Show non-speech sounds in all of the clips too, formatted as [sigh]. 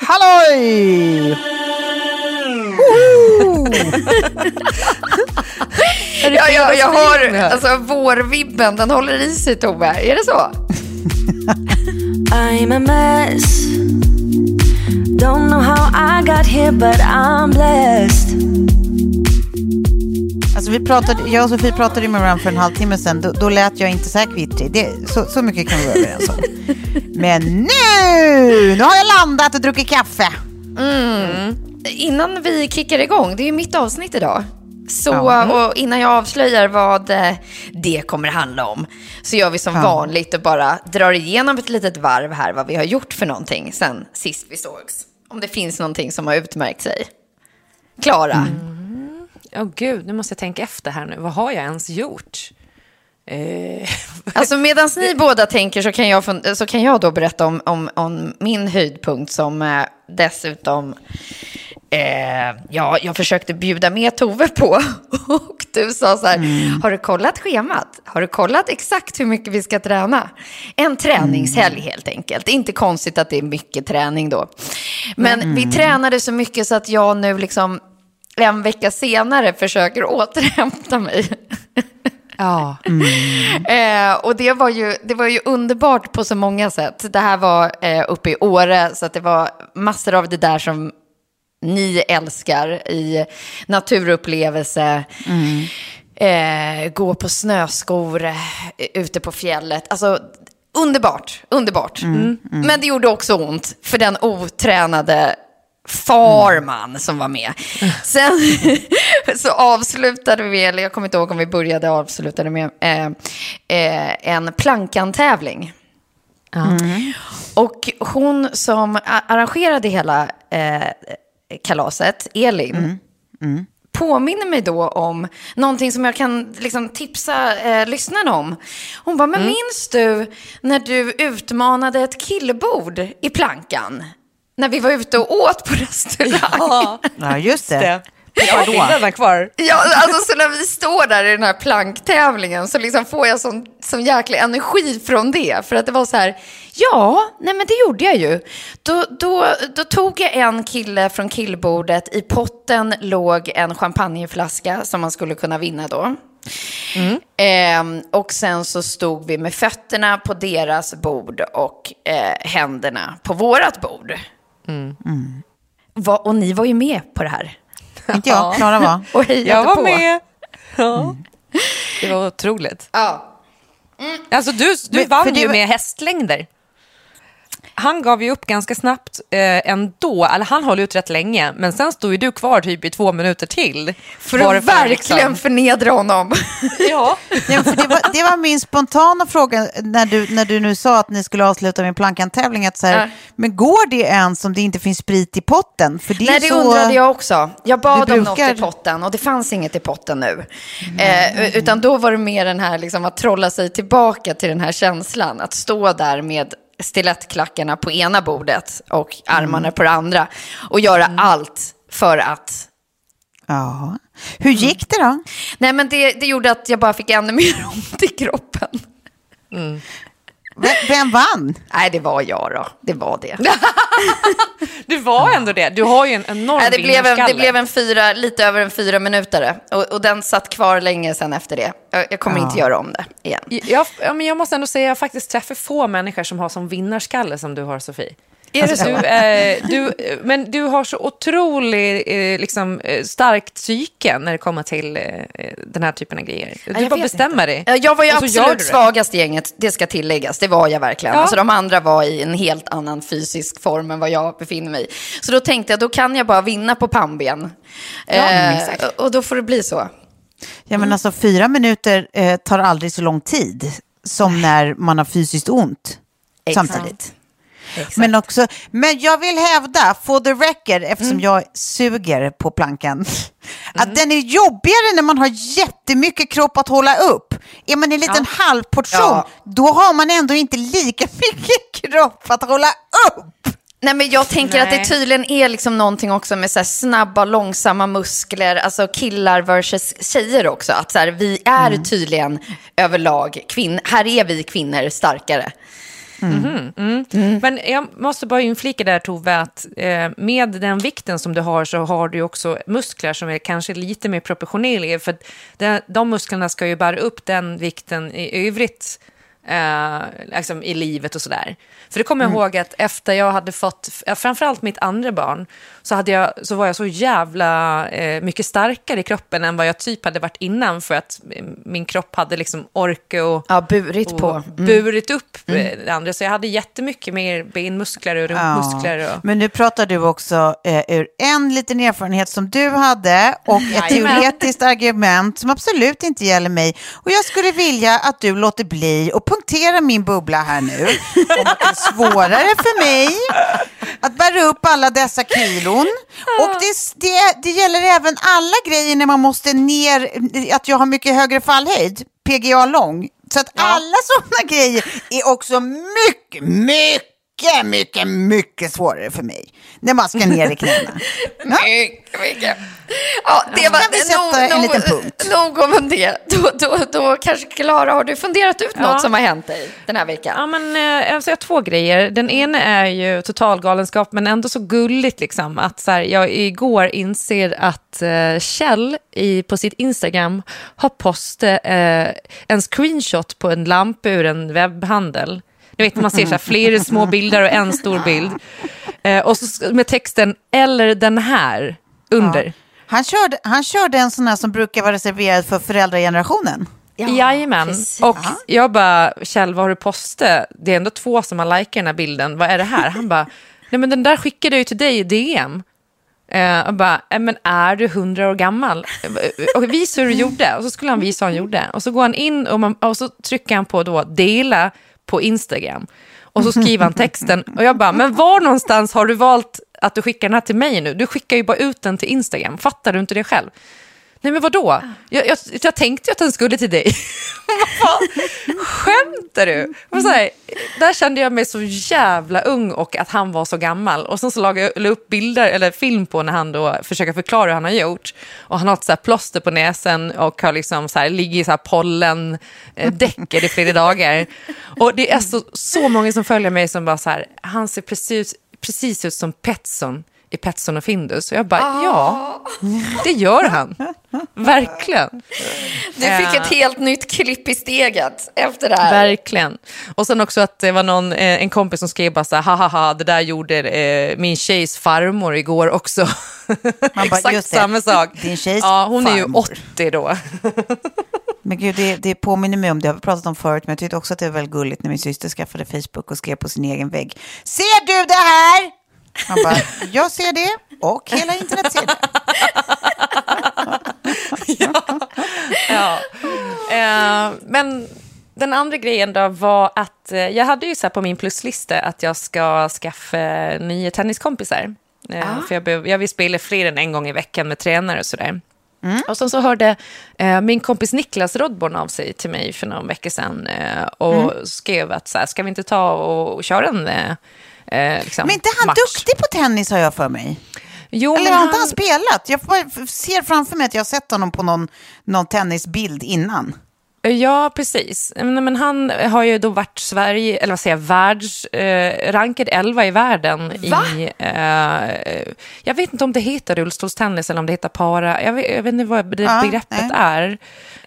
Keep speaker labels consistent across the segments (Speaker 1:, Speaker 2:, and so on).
Speaker 1: Halloj! [laughs]
Speaker 2: Ja, jag, jag har, alltså vårvibben, den håller i sig Tove. Är det så? [laughs]
Speaker 3: I'm a mess. Don't know how I got here, but I'm blessed.
Speaker 1: Alltså vi pratade, jag och Sofie pratade med varandra för en halvtimme sedan. Då, då lät jag inte så här kvittrig. Det, så, så mycket kan vi vara överens om. [laughs] Men nu! Nu har jag landat och druckit kaffe.
Speaker 2: Innan vi kickar igång, det är ju mitt avsnitt idag. Så,
Speaker 1: Ja.
Speaker 2: och innan jag avslöjar vad eh, det kommer handla om, så gör vi som
Speaker 1: Ja.
Speaker 2: vanligt och bara drar igenom ett litet varv här, vad vi har gjort för någonting sen sist vi sågs. Om det finns någonting som har utmärkt sig. Klara,
Speaker 4: Åh gud, nu måste jag tänka efter här nu. Vad har jag ens gjort? Eh,
Speaker 2: alltså medan ni båda tänker så kan jag, så kan jag då berätta om, om, om min höjdpunkt som eh, dessutom Eh, ja, jag försökte bjuda med Tove på [laughs] och du sa så här, har du kollat schemat? Har du kollat exakt hur mycket vi ska träna? En träningshelg helt enkelt. Inte konstigt att det är mycket träning då. Men vi tränade så mycket så att jag nu liksom en vecka senare försöker [laughs] återhämta mig.
Speaker 4: Ja.
Speaker 2: Eh, och det var, ju, det var ju underbart på så många sätt. Det här var eh, uppe i Åre, så att det var massor av det där som ni älskar i naturupplevelse. Eh, gå på snöskor eh, ute på fjället. Alltså, underbart, underbart. Men det gjorde också ont för den otränade farman som var med. Sen [laughs] så avslutade vi, eller jag kommer inte ihåg om vi började avslutade med eh, eh, en plankantävling. Och hon som arrangerade hela eh, kalaset, Elin, påminner mig då om någonting som jag kan liksom, tipsa eh, lyssnarna om. Hon bara, men minns du när du utmanade ett killbord i plankan? När vi var ute och åt på restaurang.
Speaker 1: Ja, just det.
Speaker 4: det. Jag har bilderna kvar.
Speaker 2: Ja, alltså så när vi står där i den här planktävlingen så liksom får jag sån, sån jäkla energi från det. För att det var så här, ja, nej men det gjorde jag ju. Då, då, då tog jag en kille från killbordet, i potten låg en champagneflaska som man skulle kunna vinna då. Ehm, och sen så stod vi med fötterna på deras bord och eh, händerna på vårat bord. Va, och ni var ju med på det här. [laughs]
Speaker 1: Inte jag, Klara var. [laughs]
Speaker 2: Och
Speaker 4: Jag var
Speaker 2: på.
Speaker 4: med. Ja. Det var otroligt.
Speaker 2: Ja.
Speaker 4: Alltså du, du
Speaker 1: Men-
Speaker 4: vann ju med hästlängder. Han gav ju upp ganska snabbt eh, ändå. Eller han höll ut rätt länge. Men sen stod ju du kvar typ i två minuter till.
Speaker 2: För att verkligen
Speaker 4: liksom-
Speaker 2: förnedra honom. [laughs]
Speaker 4: Ja.
Speaker 1: Ja, för det, var, det var min spontana fråga när du, när du nu sa att ni skulle avsluta med plankan-tävling. Att så här,
Speaker 2: Ja.
Speaker 1: Men går det ens om det inte finns sprit i potten? För det är
Speaker 2: Nej, det
Speaker 1: så...
Speaker 2: undrade jag också. Jag bad
Speaker 1: Du
Speaker 2: om något
Speaker 1: brukar-
Speaker 2: i potten och det fanns inget i potten nu. Eh, utan då var det mer den här liksom, att trolla sig tillbaka till den här känslan. Att stå där med stilettklackarna på ena bordet och armarna på det andra. Och göra allt för att...
Speaker 1: Ja. Hur gick det då?
Speaker 2: Nej, men det, det gjorde att jag bara fick ännu mer [laughs] ont i kroppen.
Speaker 1: Vem, vem vann?
Speaker 2: Nej, det var jag då. Det var det. [laughs]
Speaker 4: Du var ändå det. Du har ju en enorm
Speaker 2: Nej, det, blev en, det blev en fyra, lite över en fyra minutare. Och, och den satt kvar länge sen efter det. Jag, jag kommer inte göra om det igen.
Speaker 4: Jag, ja, men jag måste ändå säga att jag faktiskt träffar få människor som har som vinnarskalle som du har, Sofie.
Speaker 2: Är det
Speaker 4: Alltså,
Speaker 2: så?
Speaker 4: du, eh, du, men du har så otroligt eh, liksom, eh, starkt psyke när det kommer till eh, den här typen av grejer. Du
Speaker 2: jag
Speaker 4: bara bestämmer dig.
Speaker 2: Ja, Jag var ju absolut svagast i gänget, det ska tilläggas. Det var jag verkligen.
Speaker 4: Ja.
Speaker 2: Alltså, de andra var i en helt annan fysisk form än vad jag befinner mig i. Så då tänkte jag, då kan jag bara vinna på pannben. eh, och då får det bli så.
Speaker 1: Ja, men alltså, fyra minuter eh, tar aldrig så lång tid som när man har fysiskt ont.
Speaker 2: Exakt.
Speaker 1: Samtidigt. Men, också, men jag vill hävda, for the record, eftersom
Speaker 2: Mm.
Speaker 1: jag suger på plankan, [laughs] att den är jobbigare när man har jättemycket kropp att hålla upp. Är man en liten halvportion,
Speaker 2: Ja.
Speaker 1: då har man ändå inte lika [laughs] mycket kropp att hålla upp.
Speaker 2: Nej, men jag tänker att det
Speaker 4: Nej.
Speaker 2: tydligen är liksom någonting också med så här snabba, långsamma muskler, alltså killar versus tjejer också. Att så här, vi är
Speaker 4: Mm.
Speaker 2: tydligen överlag, kvinn, här är vi kvinnor starkare.
Speaker 4: Men jag måste bara inflika där Tove, att eh, med den vikten som du har så har du också muskler som är kanske lite mer proportionerliga. För det, de musklerna ska ju bära upp den vikten i övrigt eh, liksom i livet och sådär. För det kommer jag ihåg att efter jag hade fått, framförallt mitt andra barn, så, hade jag, så var jag så jävla eh, mycket starkare i kroppen än vad jag typ hade varit innan för att eh, min kropp hade liksom orka och
Speaker 2: Ja, burit på.
Speaker 4: och burit upp eh, det andra. Så jag hade jättemycket mer benmuskler och rumpmuskler. Och...
Speaker 1: Men nu pratar du också eh, ur en liten erfarenhet som du hade och ett teoretiskt argument som absolut inte gäller mig. Och jag skulle vilja att du låter bli och punktera min bubbla här nu. Om att det är svårare för mig att bära upp alla dessa kilon. Och det, det, det gäller även alla grejer när man måste ner, att jag har mycket högre fallhöjd, PGA lång. Så att alla sådana grejer är också mycket, mycket, mycket, mycket svårare för mig. När man ska ner i knäna. [laughs] Ja.
Speaker 2: Mycket, mycket. Ja, det var,
Speaker 1: Ska vi sätta en liten punkt?
Speaker 2: Nog om det. Då, då, då kanske Klara, har du funderat ut något som har hänt dig den här veckan?
Speaker 4: Ja, men, eh, alltså, jag har två grejer. Den ena är ju total galenskap, men ändå så gulligt. Liksom, att så här, jag igår inser att eh, Kjell i, på sitt Instagram har postat eh, en screenshot på en lampa ur en webbhandel. Ni vet, man ser så här, flera små bilder och en stor bild. Eh, och så med texten “eller den här” under.
Speaker 1: Han, körde, han körde en sån här som brukar vara reserverad för föräldragenerationen.
Speaker 4: Jajamän.
Speaker 2: precis.
Speaker 4: Och jag bara, Kjell, vad har du postat? Det är ändå två som har likat den här bilden. Vad är det här? Han bara, nej men den där skickade jag ju till dig i DM. Eh, jag bara, "Eh, men är du hundra år gammal? Och visa hur du gjorde. Och så skulle han visa hur han gjorde. Och så går han in och, man, och så trycker han på då dela på Instagram. Och så skriver han texten. Och jag bara, men var någonstans har du valt att du skickar den här till mig nu? Du skickar ju bara ut den till Instagram. Fattar du inte det själv? Nej men vadå? Jag, jag, jag tänkte ju att den skulle till dig. [laughs] Skämtar du? Och så här, där kände jag mig så jävla ung och att han var så gammal. Och sen så lagade jag upp bilder eller film på när han då försöker förklara hur han har gjort. Och han har ett så här plåster på näsen och har liksom så här, ligger i så här pollen, eh, däcker i flera dagar. Och det är så, så många som följer mig som bara så här, han ser precis, precis ut som Petson i Petson och Findus. Och jag bara, ja, det gör han. Verkligen.
Speaker 2: Du fick ett helt nytt klipp i steget efter det här.
Speaker 4: Verkligen. Och sen också att det var någon, eh, en kompis som skrev bara så här, haha, det där gjorde eh, min tjejs farmor igår också.
Speaker 1: bara,
Speaker 4: Exakt
Speaker 1: just det.
Speaker 4: samma sak.
Speaker 1: Din tjejs
Speaker 4: ja, hon är ju
Speaker 1: farmor.
Speaker 4: 80 då. [laughs]
Speaker 1: Men gud, det, det påminner mig om det har vi pratat om förut, men jag tyckte också att det var väldigt gulligt när min syster skaffade Facebook och skrev på sin egen vägg. Ser du det här? Man bara, jag ser det och hela internet ser det. [laughs]
Speaker 4: Ja. Eh, men den andra grejen då var att eh, jag hade ju så på min pluslista att jag ska skaffa nya tenniskompisar. Eh, För jag, behöv- jag vill spela fler än en gång i veckan med tränare och sådär. Och sen så hörde eh, min kompis Niklas Rodborn av sig till mig för någon vecka sedan eh, och skrev att så här, ska vi inte ta och, och köra en eh, eh, liksom,
Speaker 1: Men inte han
Speaker 4: match?
Speaker 1: duktig på tennis har jag för mig.
Speaker 4: Jo,
Speaker 1: Eller har inte han spelat? Jag ser framför mig att jag har sett honom på någon, någon tennisbild innan.
Speaker 4: Ja, precis. Men, men han har ju då varit Sverige, eller vad säger jag, världs, eh, rankad 11 i världen i... Eh, jag vet inte om det heter rullstolstennis eller om det heter para. Jag vet, jag vet inte vad det
Speaker 1: Ja,
Speaker 4: begreppet
Speaker 1: nej.
Speaker 4: är.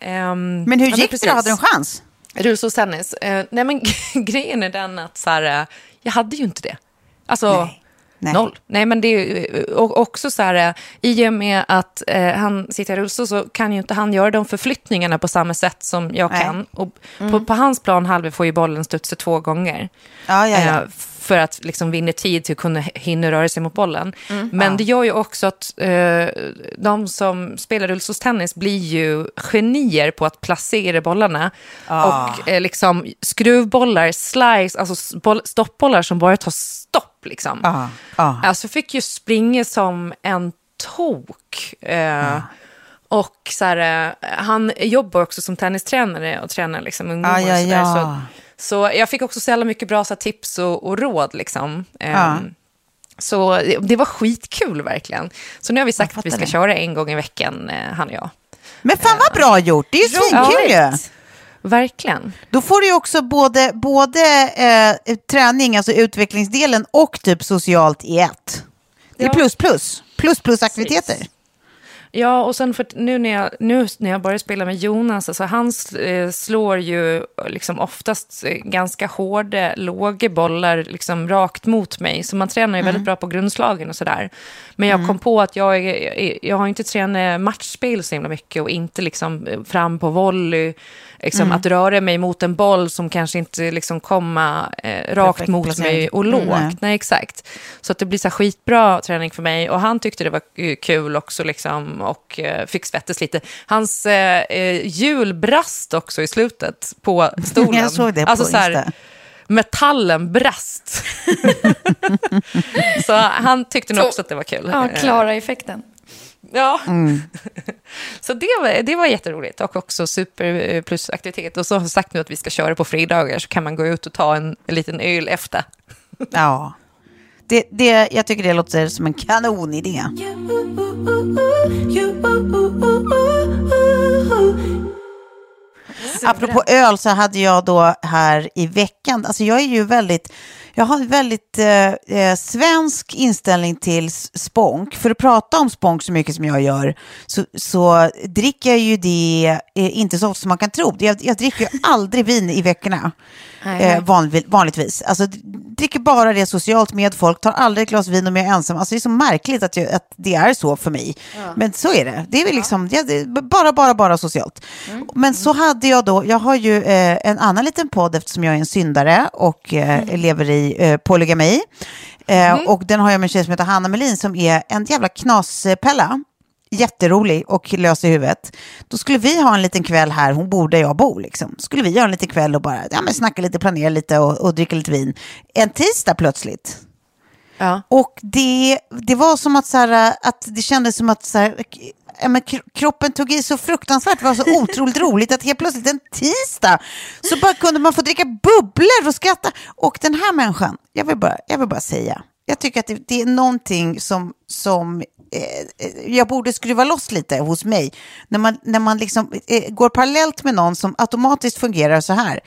Speaker 4: Ehm,
Speaker 1: Men hur
Speaker 4: ja,
Speaker 1: gick det
Speaker 4: precis.
Speaker 1: då? Hade du en chans?
Speaker 4: Rullstolstennis. Eh, nej, men [laughs] grejen är den att så här, eh, jag hade ju inte det. Alltså,
Speaker 1: Nej. Nej.
Speaker 4: noll. Nej, men det är ju och också så här, eh, i och med att eh, han sitter i rullstol så kan ju inte han göra de förflyttningarna på samma sätt som jag
Speaker 1: Nej.
Speaker 4: kan. Och på, på hans plan halvor får ju bollen studsa två gånger.
Speaker 1: Ja, ja, ja.
Speaker 4: Eh, för att liksom vinna tid till att kunna hinna röra sig mot bollen.
Speaker 1: Mm.
Speaker 4: Men det gör ju också att eh, de som spelar rullstolstennis blir ju genier på att placera bollarna. Och eh, liksom skruvbollar, slice, alltså boll, stoppbollar som bara tar stopp. Liksom.
Speaker 1: Ja, ja.
Speaker 4: Alltså fick ju springa som en tok. Eh, Och så här, eh, han jobbar också som tennistränare och tränar liksom ungdomar.
Speaker 1: Ja, ja,
Speaker 4: och så, där,
Speaker 1: ja.
Speaker 4: så, så jag fick också så jävla mycket bra så här, tips och, och råd. Liksom. Eh,
Speaker 1: Ja.
Speaker 4: Så det, det var skitkul verkligen. Så nu har vi sagt att vi ska
Speaker 1: det.
Speaker 4: köra en gång i veckan, eh, han och jag.
Speaker 1: Men fan vad bra gjort, det är ju svinkul ju.
Speaker 4: Verkligen.
Speaker 1: Då får du ju också både, både eh, träning, alltså utvecklingsdelen och typ socialt i ett. Det är plus plus, plus plus aktiviteter.
Speaker 4: Ja, och sen för nu när jag, nu när jag börjar spela med Jonas, alltså han eh, slår ju liksom oftast eh, ganska hårda, låga bollar liksom rakt mot mig. Så man tränar ju väldigt bra på grundslagen och sådär. Men jag kom på att jag, är- jag har inte tränat matchspel så himla mycket och inte liksom eh, fram på volley. Liksom Att röra mig mot en boll som kanske inte liksom komma eh, rakt
Speaker 1: Perfekt
Speaker 4: mot
Speaker 1: placering.
Speaker 4: mig och lågt.
Speaker 1: Mm, nej.
Speaker 4: Nej, exakt. Så att det blir så här skitbra träning för mig. Och han tyckte det var eh, kul också liksom, och eh, fick svettas lite. Hans eh, eh, hjul brast också i slutet på [laughs] stolen.
Speaker 1: Jag såg det på
Speaker 4: alltså, så här. Metallen brast. [laughs] så han tyckte nog också att det var kul.
Speaker 2: Ja,
Speaker 4: Eh,
Speaker 2: klara effekten.
Speaker 4: Ja.
Speaker 1: Mm. [laughs]
Speaker 4: så det var, det var jätteroligt och också super eh, plus aktivitet. Och så har jag sagt nu att vi ska köra på fridagar så kan man gå ut och ta en, en liten öl efter. [laughs]
Speaker 1: Ja. Det, det, jag tycker det låter som en kanonidé. Apropå öl så hade jag då här i veckan, alltså jag är ju väldigt, jag har en väldigt eh, eh, svensk inställning till spånk. För att prata om spånk så mycket som jag gör så, så dricker jag ju det eh, inte så ofta som man kan tro. Jag, jag dricker ju [laughs] aldrig vin i veckorna. Eh, vanlig, vanligtvis. Alltså, dricker bara det socialt med folk, tar aldrig ett glas vin om jag är ensam. Alltså, det är så märkligt att, jag, att det är så för mig. Men så är det. Det är väl liksom, ja, det är bara, bara, bara socialt. Men så hade jag då, jag har ju eh, en annan liten podd eftersom jag är en syndare och eh, lever i eh, polygami. Eh, Och den har jag med en tjej som heter Hanna Melin som är en jävla knaspella jätterolig och lös i huvudet. Då skulle vi ha en liten kväll här, hon bor där jag bor liksom. Skulle vi ha en liten kväll och bara ja, men snacka lite, planera lite och, och dricka lite vin. En tisdag plötsligt.
Speaker 4: Ja.
Speaker 1: Och det, det var som att, så här, att det kändes som att så här, men kroppen tog i så fruktansvärt. Det var så otroligt roligt att helt plötsligt en tisdag så bara kunde man få dricka bubblor och skratta. Och den här människan, jag vill bara, jag vill bara säga, jag tycker att det, det är någonting som, som eh, jag borde skruva loss lite hos mig. När man, när man liksom, eh, går parallellt med någon som automatiskt fungerar så här.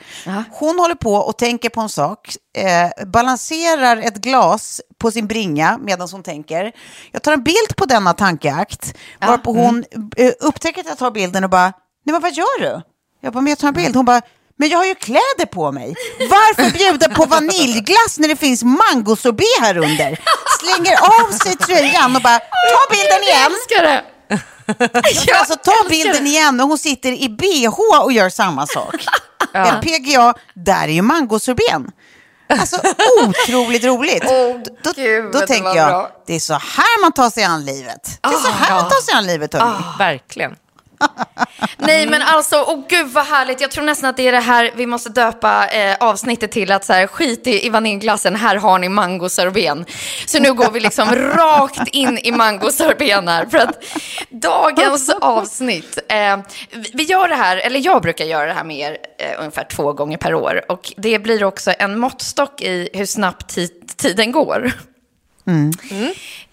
Speaker 1: Hon håller på och tänker på en sak, eh, balanserar ett glas på sin bringa medan hon tänker. Jag tar en bild på denna tankeakt, varpå hon eh, upptäcker att jag tar bilden och bara, nej men vad gör du? Jag bara, men jag tar en bild. Hon bara, men jag har ju kläder på mig. Varför bjuda på vaniljglass när det finns mangosorbet här under? Slänger av sig tröjan och bara, ta bilden igen.
Speaker 2: älskar det!
Speaker 1: Ja, alltså ta bilden igen och hon sitter i bh och gör samma sak. Eller PGA, där är ju mangosorben. Alltså otroligt roligt.
Speaker 2: Åh,
Speaker 1: då
Speaker 2: gud,
Speaker 1: då tänker jag,
Speaker 2: bra.
Speaker 1: det är så här man tar sig an livet. Det är så här man tar sig an livet, hörni.
Speaker 4: Verkligen.
Speaker 2: Nej men alltså, åh gud vad härligt. Jag tror nästan att det är det här vi måste döpa eh, avsnittet till. Att så här, skit i, i vaniljglassen, här har ni mangosorben. Så nu går vi liksom [laughs] rakt in i mangosorben här. För att dagens avsnitt, eh, vi- vi gör det här, eller jag brukar göra det här med er eh, ungefär två gånger per år. Och det blir också en måttstock i hur snabbt ti- tiden går.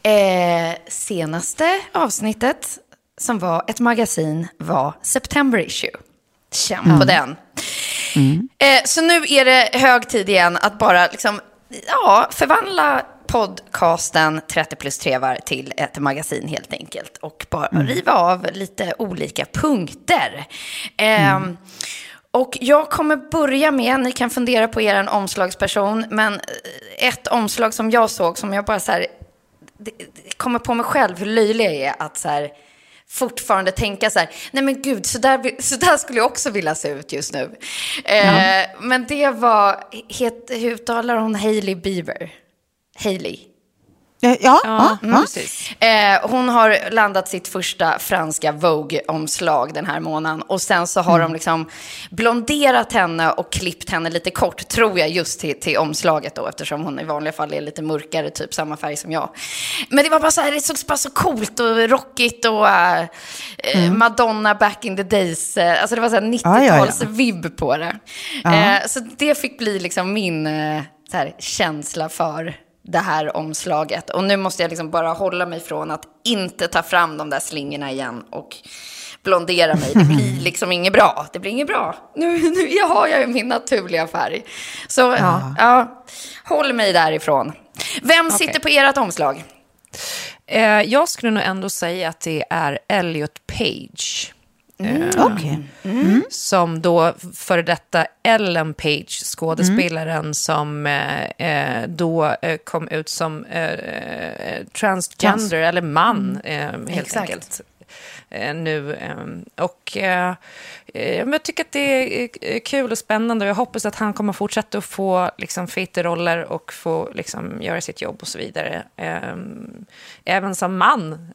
Speaker 2: Eh, senaste avsnittet som var ett magasin var September issue. Känn på den. Eh, så nu är det hög tid igen att bara liksom, ja, förvandla podcasten 30 plus trevar till ett magasin helt enkelt. Och bara riva av lite olika punkter. Ehm, och jag kommer börja med, ni kan fundera på er en omslagsperson, men eh, ett omslag som jag såg som jag bara så här, det, det kommer på mig själv hur löjlig jag är att så här, fortfarande tänka så här, nej men gud, så där, så där skulle jag också vilja se ut just nu. Eh, men det var, het, hur uttalar hon Hailey Bieber? Hailey.
Speaker 1: Ja, ja, ja,
Speaker 4: Mm,
Speaker 1: ja.
Speaker 4: precis.
Speaker 2: Eh, hon har landat sitt första franska Vogue-omslag den här månaden. Och sen så har de liksom blonderat henne och klippt henne lite kort, tror jag, just till, till omslaget då, eftersom hon i vanliga fall är lite mörkare, typ samma färg som jag. Men det var bara så här, det såg bara så coolt och rockigt och eh, eh, Madonna back in the days. Eh, alltså det var så här
Speaker 1: Ja, ja, ja.
Speaker 2: 90-tals-vibb på det. Eh, så det fick bli liksom min eh, så här, känsla för det här omslaget. Och nu måste jag liksom bara hålla mig från att inte ta fram de där slingorna igen och blondera mig. Det blir [laughs] liksom inget bra. Det blir inget bra. Nu, nu har jag ju min naturliga färg. Så ja. håll mig därifrån. Vem sitter på ert omslag?
Speaker 4: Eh, jag skulle nog ändå säga att det är Elliot Page. Eh,
Speaker 1: Okej.
Speaker 4: Som då före detta Ellen Page, skådespelaren som eh, eh, då eh, kom ut som eh, eh, transgender, eller man eh, helt
Speaker 2: Exakt.
Speaker 4: enkelt. Nu. Och jag tycker att det är kul och spännande och jag hoppas att han kommer fortsätta att få liksom, roller och få liksom, göra sitt jobb och så vidare. Även som man.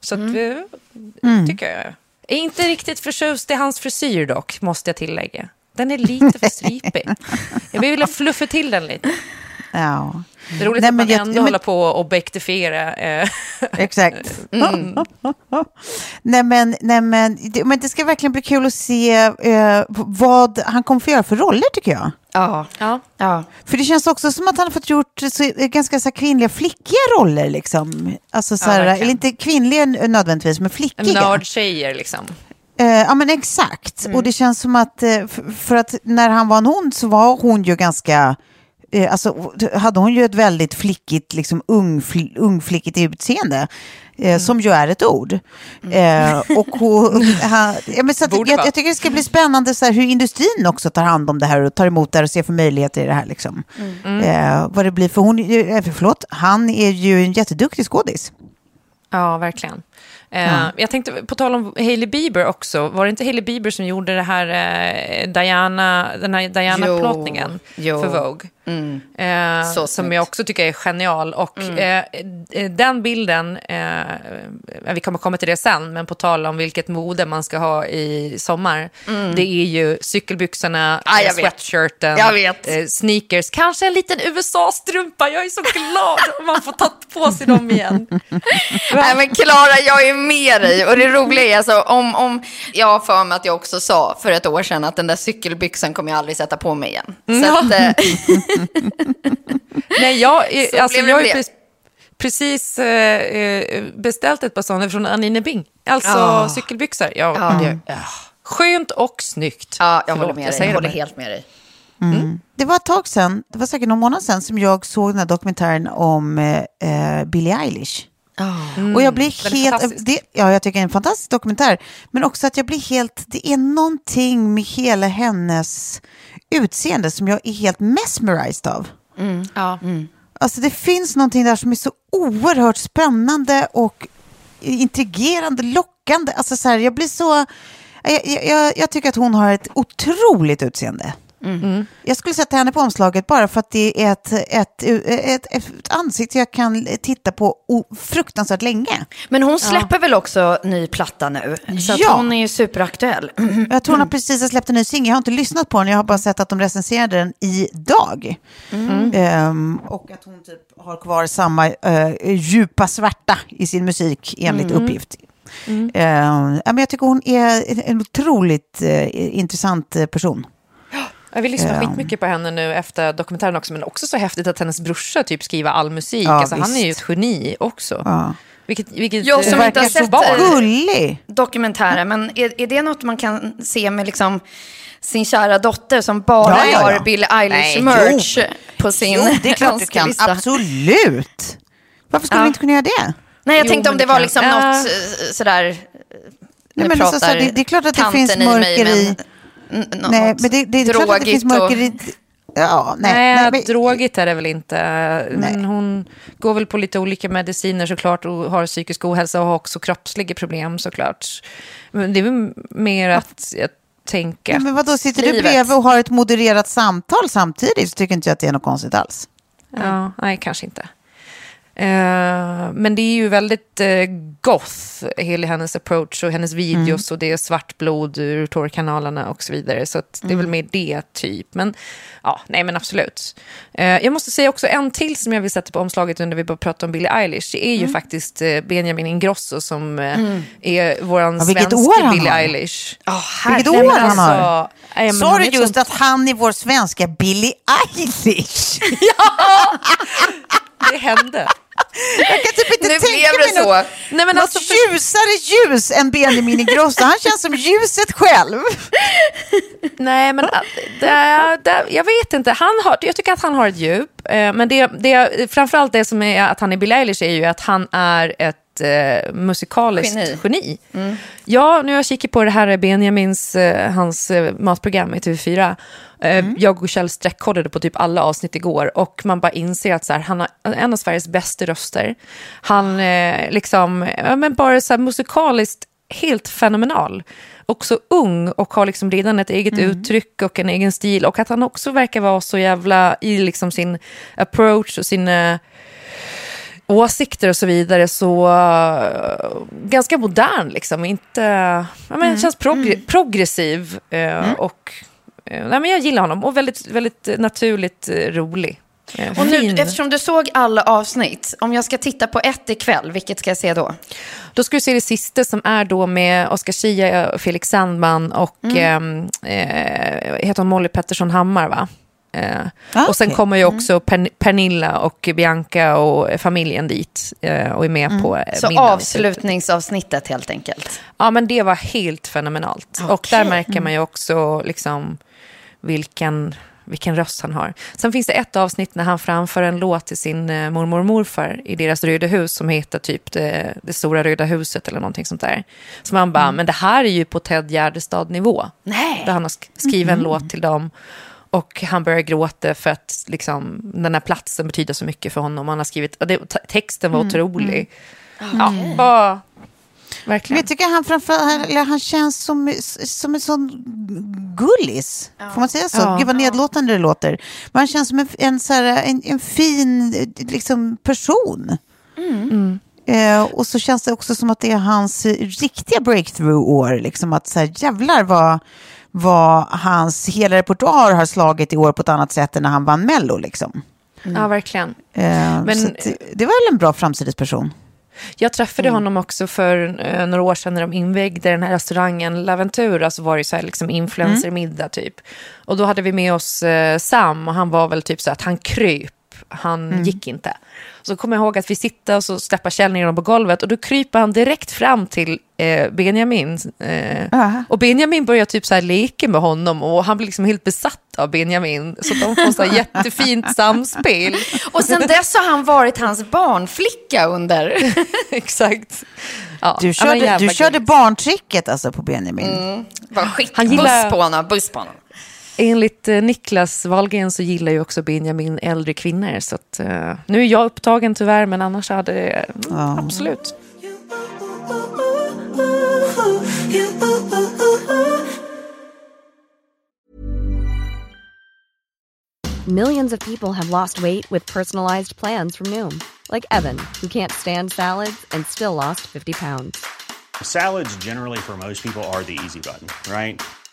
Speaker 4: Så att, vi, tycker jag. Är inte riktigt förtjust i hans frisyr dock, måste jag tillägga. Den är lite för [laughs] stripig. Jag ville fluffa till den lite.
Speaker 1: Ja.
Speaker 4: Det är roligt
Speaker 1: Nej,
Speaker 4: att man
Speaker 1: jag-
Speaker 4: ändå
Speaker 1: men-
Speaker 4: håller på och objektifiera. Eh, [laughs]
Speaker 1: Exakt. [laughs] nej, men, nej, men, det, men det ska verkligen bli kul att se eh, vad han kommer få göra för roller, tycker jag.
Speaker 2: Ja.
Speaker 4: ja.
Speaker 2: ja.
Speaker 1: För det känns också som att han har fått gjort så, eh, ganska så här, kvinnliga, flickiga roller. Liksom. Alltså, så
Speaker 4: Ja,
Speaker 1: här,
Speaker 4: verkligen.
Speaker 1: eller inte kvinnliga nödvändigtvis, men flickiga.
Speaker 4: Nördtjejer liksom.
Speaker 1: Eh, ja, men exakt.
Speaker 4: Mm.
Speaker 1: Och det känns som att, eh, för, för att när han var en hon så var hon ju ganska, eh, alltså hade hon ju ett väldigt flickigt, liksom ung, fl, ungflickigt utseende. Eh,
Speaker 4: Mm.
Speaker 1: Som ju är ett ord. Eh, och hon, [laughs] han, ja, men så att,
Speaker 4: Borde
Speaker 1: jag,
Speaker 4: vara.
Speaker 1: jag tycker det ska bli spännande så här, hur industrin också tar hand om det här och tar emot det här och ser för möjligheter i det här. Liksom.
Speaker 4: Mm.
Speaker 1: Eh, vad det blir, för hon, eh, förlåt, han är ju en jätteduktig skådis.
Speaker 4: Ja, verkligen. Eh, Jag tänkte, på tal om Hailey Bieber också, var det inte Hailey Bieber som gjorde det här eh, Diana, den här Diana-plåtningen för. Vogue? Eh,
Speaker 2: Så
Speaker 4: som
Speaker 2: snyggt.
Speaker 4: jag också tycker är genial. Och eh, eh, den bilden, eh, vi kommer komma till det sen, men på tal om vilket mode man ska ha i sommar, det är ju cykelbyxorna,
Speaker 2: Ah, jag
Speaker 4: eh, sweatshirten,
Speaker 2: Jag
Speaker 4: eh, sneakers, kanske en liten USA-strumpa. Jag är så glad om man får ta på sig dem igen. [laughs]
Speaker 2: Nej men Klara, jag är med dig. Och det roliga är alltså, om, om jag har för mig att jag också sa för ett år sedan att den där cykelbyxan kommer jag aldrig sätta på mig igen. Så att, eh,
Speaker 4: Nej, jag, [laughs] är-
Speaker 2: Så
Speaker 4: alltså, jag har
Speaker 2: med
Speaker 4: ju
Speaker 2: det.
Speaker 4: pre- precis eh, eh, beställt ett par sådana från Anine Bing. Alltså
Speaker 2: Ja.
Speaker 4: cykelbyxor. Ja,
Speaker 2: Ja.
Speaker 4: det, ja. Skönt och snyggt.
Speaker 2: ja, jag
Speaker 4: Förlåt,
Speaker 2: håller med dig. Jag
Speaker 4: det
Speaker 2: håller helt med dig.
Speaker 1: Det var ett tag sedan, det var säkert någon månad sedan, som jag såg den här dokumentären om eh, eh, Billie Eilish. Och jag blir helt, det, ja jag tycker det är en fantastisk dokumentär, men också att jag blir helt, det är någonting med hela hennes utseende som jag är helt mesmerized av.
Speaker 4: Ja.
Speaker 1: Alltså det finns någonting där som är så oerhört spännande och intrigerande, lockande. Alltså så här, jag blir så... Jag, jag, jag tycker att hon har ett otroligt utseende.
Speaker 2: Mm.
Speaker 1: Jag skulle sätta henne på omslaget bara för att det är ett, ett, ett, ett ansikte jag kan titta på fruktansvärt länge.
Speaker 2: Men hon släpper väl också ny platta nu? Så
Speaker 1: Ja.
Speaker 2: hon är ju superaktuell.
Speaker 1: Jag tror hon har precis släppt en ny singel. Jag har inte lyssnat på den, jag har bara sett att de recenserade den idag. Ehm, och att hon typ har kvar samma uh, djupa svarta i sin musik enligt uppgift. Ehm, ja, men jag tycker hon är en- otroligt eh, intressant person.
Speaker 4: Jag vill lyssna
Speaker 1: Ja.
Speaker 4: skitmycket på henne nu efter dokumentären också, men också så häftigt att hennes brorsa typ skriver all musik.
Speaker 1: Ja,
Speaker 4: alltså, han är ju ett geni också.
Speaker 1: Ja.
Speaker 4: Vilket, vilket
Speaker 2: Jag
Speaker 4: eh,
Speaker 2: som inte har sett det.
Speaker 1: gullig.
Speaker 2: Dokumentären, men är, är det något man kan se med liksom sin kära dotter som bara
Speaker 1: Ja, ja, ja.
Speaker 2: har Billie Eilish
Speaker 1: Nej,
Speaker 2: merch på sin
Speaker 1: Jo, det är klart du kan. Absolut. Varför skulle
Speaker 2: Ja.
Speaker 1: vi inte kunna göra det?
Speaker 2: Nej, jag
Speaker 4: Jo,
Speaker 2: tänkte om det var
Speaker 4: kan-
Speaker 2: liksom något eh, sådär...
Speaker 1: Nej, men alltså, så,
Speaker 2: pratar
Speaker 1: det, det är klart att det finns
Speaker 2: i mig,
Speaker 1: mörker i...
Speaker 2: men-
Speaker 1: Nej, men det, det är klart att det finns mörker i... Ja, nej.
Speaker 4: Nej,
Speaker 1: nej,
Speaker 4: drogigt är det väl inte. Men hon går väl på lite olika mediciner såklart och har psykisk ohälsa och har också kroppsliga problem såklart. Men det är väl mer att jag tänker...
Speaker 1: Men vadå, sitter du
Speaker 2: livet.
Speaker 1: bredvid och har ett modererat samtal samtidigt så tycker inte jag att det är något konstigt alls.
Speaker 4: Ja, nej, kanske inte. Eh, men det är ju väldigt uh, goth, hela hennes approach och hennes videos och det är svart blod ur tårkanalerna och så vidare. Så det är väl mer det typ. Men ja, nej men absolut. Eh, jag måste säga också en till som jag vill sätta på omslaget när vi bara pratar om Billie Eilish. Det är ju faktiskt eh, Benjamin Ingrosso som eh, är våran
Speaker 1: Ja, vilket
Speaker 4: svenska Billie. Eilish.
Speaker 2: Ja,
Speaker 1: Vilket år han har.
Speaker 4: Alltså,
Speaker 1: Sa du just
Speaker 4: sånt-
Speaker 1: att han är vår svenska Billie Eilish? [laughs] [laughs]
Speaker 4: Det hände.
Speaker 1: Jag kan typ inte
Speaker 2: Nu
Speaker 1: tänka mig
Speaker 2: så.
Speaker 1: något,
Speaker 4: Nej,
Speaker 1: något
Speaker 4: alltså, för-
Speaker 1: ljusare ljus än Benjamin Ingrosso. Han känns som ljuset själv.
Speaker 4: Nej, men äh, det, det, jag vet inte. Han har, jag tycker att han har ett djup. Eh, men det, det, framförallt det som är att han är Bill Eilish är ju att han är ett eh, musikaliskt
Speaker 2: Geni.
Speaker 4: geni. Ja, nu har jag kikat på det här Benjamins, eh, hans eh, matprogram i TV4. Eh, Jag och Kjell sträckkollade på typ alla avsnitt igår och man bara inser att så här, han har en av Sveriges bästa röster. Han eh, liksom, ja, men bara så här musikaliskt helt fenomenal. Också ung och har liksom redan ett eget uttryck och en egen stil. Och att han också verkar vara så jävla i liksom sin approach och sina åsikter och så vidare så uh, ganska modern liksom. Inte, ja, men känns progr- progressiv uh, och uh, nej, men jag gillar honom och väldigt, väldigt naturligt rolig.
Speaker 2: Och nu, eftersom du såg alla avsnitt, om jag ska titta på ett ikväll, vilket ska jag se då?
Speaker 4: Då ska du se det sista som är då med Oscar Zia, Felix Sandman och
Speaker 2: Mm.
Speaker 4: ehm, eh, heter hon Molly Pettersson Hammar va? Eh,
Speaker 1: Ah,
Speaker 4: och sen
Speaker 1: okej.
Speaker 4: kommer ju också Pen- Pernilla och Bianca och familjen dit eh, och är med på eh,
Speaker 2: Så
Speaker 4: middagen.
Speaker 2: avslutningsavsnittet helt enkelt.
Speaker 4: Ja, men det var helt fenomenalt. Och
Speaker 2: Okej.
Speaker 4: där märker man ju också liksom vilken, vilken röst han har. Sen finns det ett avsnitt när han framför en låt till sin eh, mormor och morfar i deras röda hus som heter typ det, det stora röda huset eller någonting sånt där. Så man bara, men det här är ju på Ted Gärdestad-nivå. Där han har sk- skrivit en låt till dem. Och han börjar gråta för att liksom, den här platsen betyder så mycket för honom. Han har skrivit, och det, te- texten var otrolig. Ja, bara,
Speaker 1: Men
Speaker 4: verkligen.
Speaker 1: jag tycker han framför eller han känns som, som en sån gullis. Får man säga så?
Speaker 4: Ja.
Speaker 1: Gud vad nedlåtande det låter. Men han känns som en, en, så här, en, en fin liksom, person. Eh, och så känns det också som att det är hans riktiga breakthrough-år. Liksom att så här, jävlar vad, vad hans hela repertoar har slagit i år på ett annat sätt än när han vann Mello. Liksom.
Speaker 4: Ja, verkligen.
Speaker 1: Eh,
Speaker 4: Men-
Speaker 1: det- det var väl en bra framsidesperson.
Speaker 4: Jag träffade
Speaker 1: Mm.
Speaker 4: honom också för eh, några år sedan när de invigde den här restaurangen Laventura. Så var det så här liksom influencermiddag typ. Och då hade vi med oss eh, Sam och han var väl typ så att han kryp. Han
Speaker 1: Mm.
Speaker 4: gick inte. Så kommer jag ihåg att vi sitter och så släpper Kjell ner dem på golvet och då kryper han direkt fram till eh, Benjamin. Eh,
Speaker 1: Aha.
Speaker 4: och Benjamin börjar typ så här leka med honom och han blir liksom helt besatt av Benjamin. Så de får så här jättefint [laughs] samspel.
Speaker 2: Och sen dess har han varit hans barnflicka under... [laughs]
Speaker 4: Exakt. Ja,
Speaker 1: Du körde, du körde barntricket alltså på Benjamin.
Speaker 2: Var skick,
Speaker 4: Han gillar-
Speaker 2: Buss på honom, buss på honom.
Speaker 4: Enligt eh, Niklas Wahlgren så gillar ju också Benjamin äldre kvinnor. Så att, eh, nu är jag upptagen tyvärr, men annars hade det
Speaker 1: Ja.
Speaker 4: absolut.
Speaker 5: Millions of people have lost weight with personalized plans from Noom, like Evan, who can't stand salads and still lost 50 pounds.
Speaker 6: Salads, generally, for most people, are the easy button, right?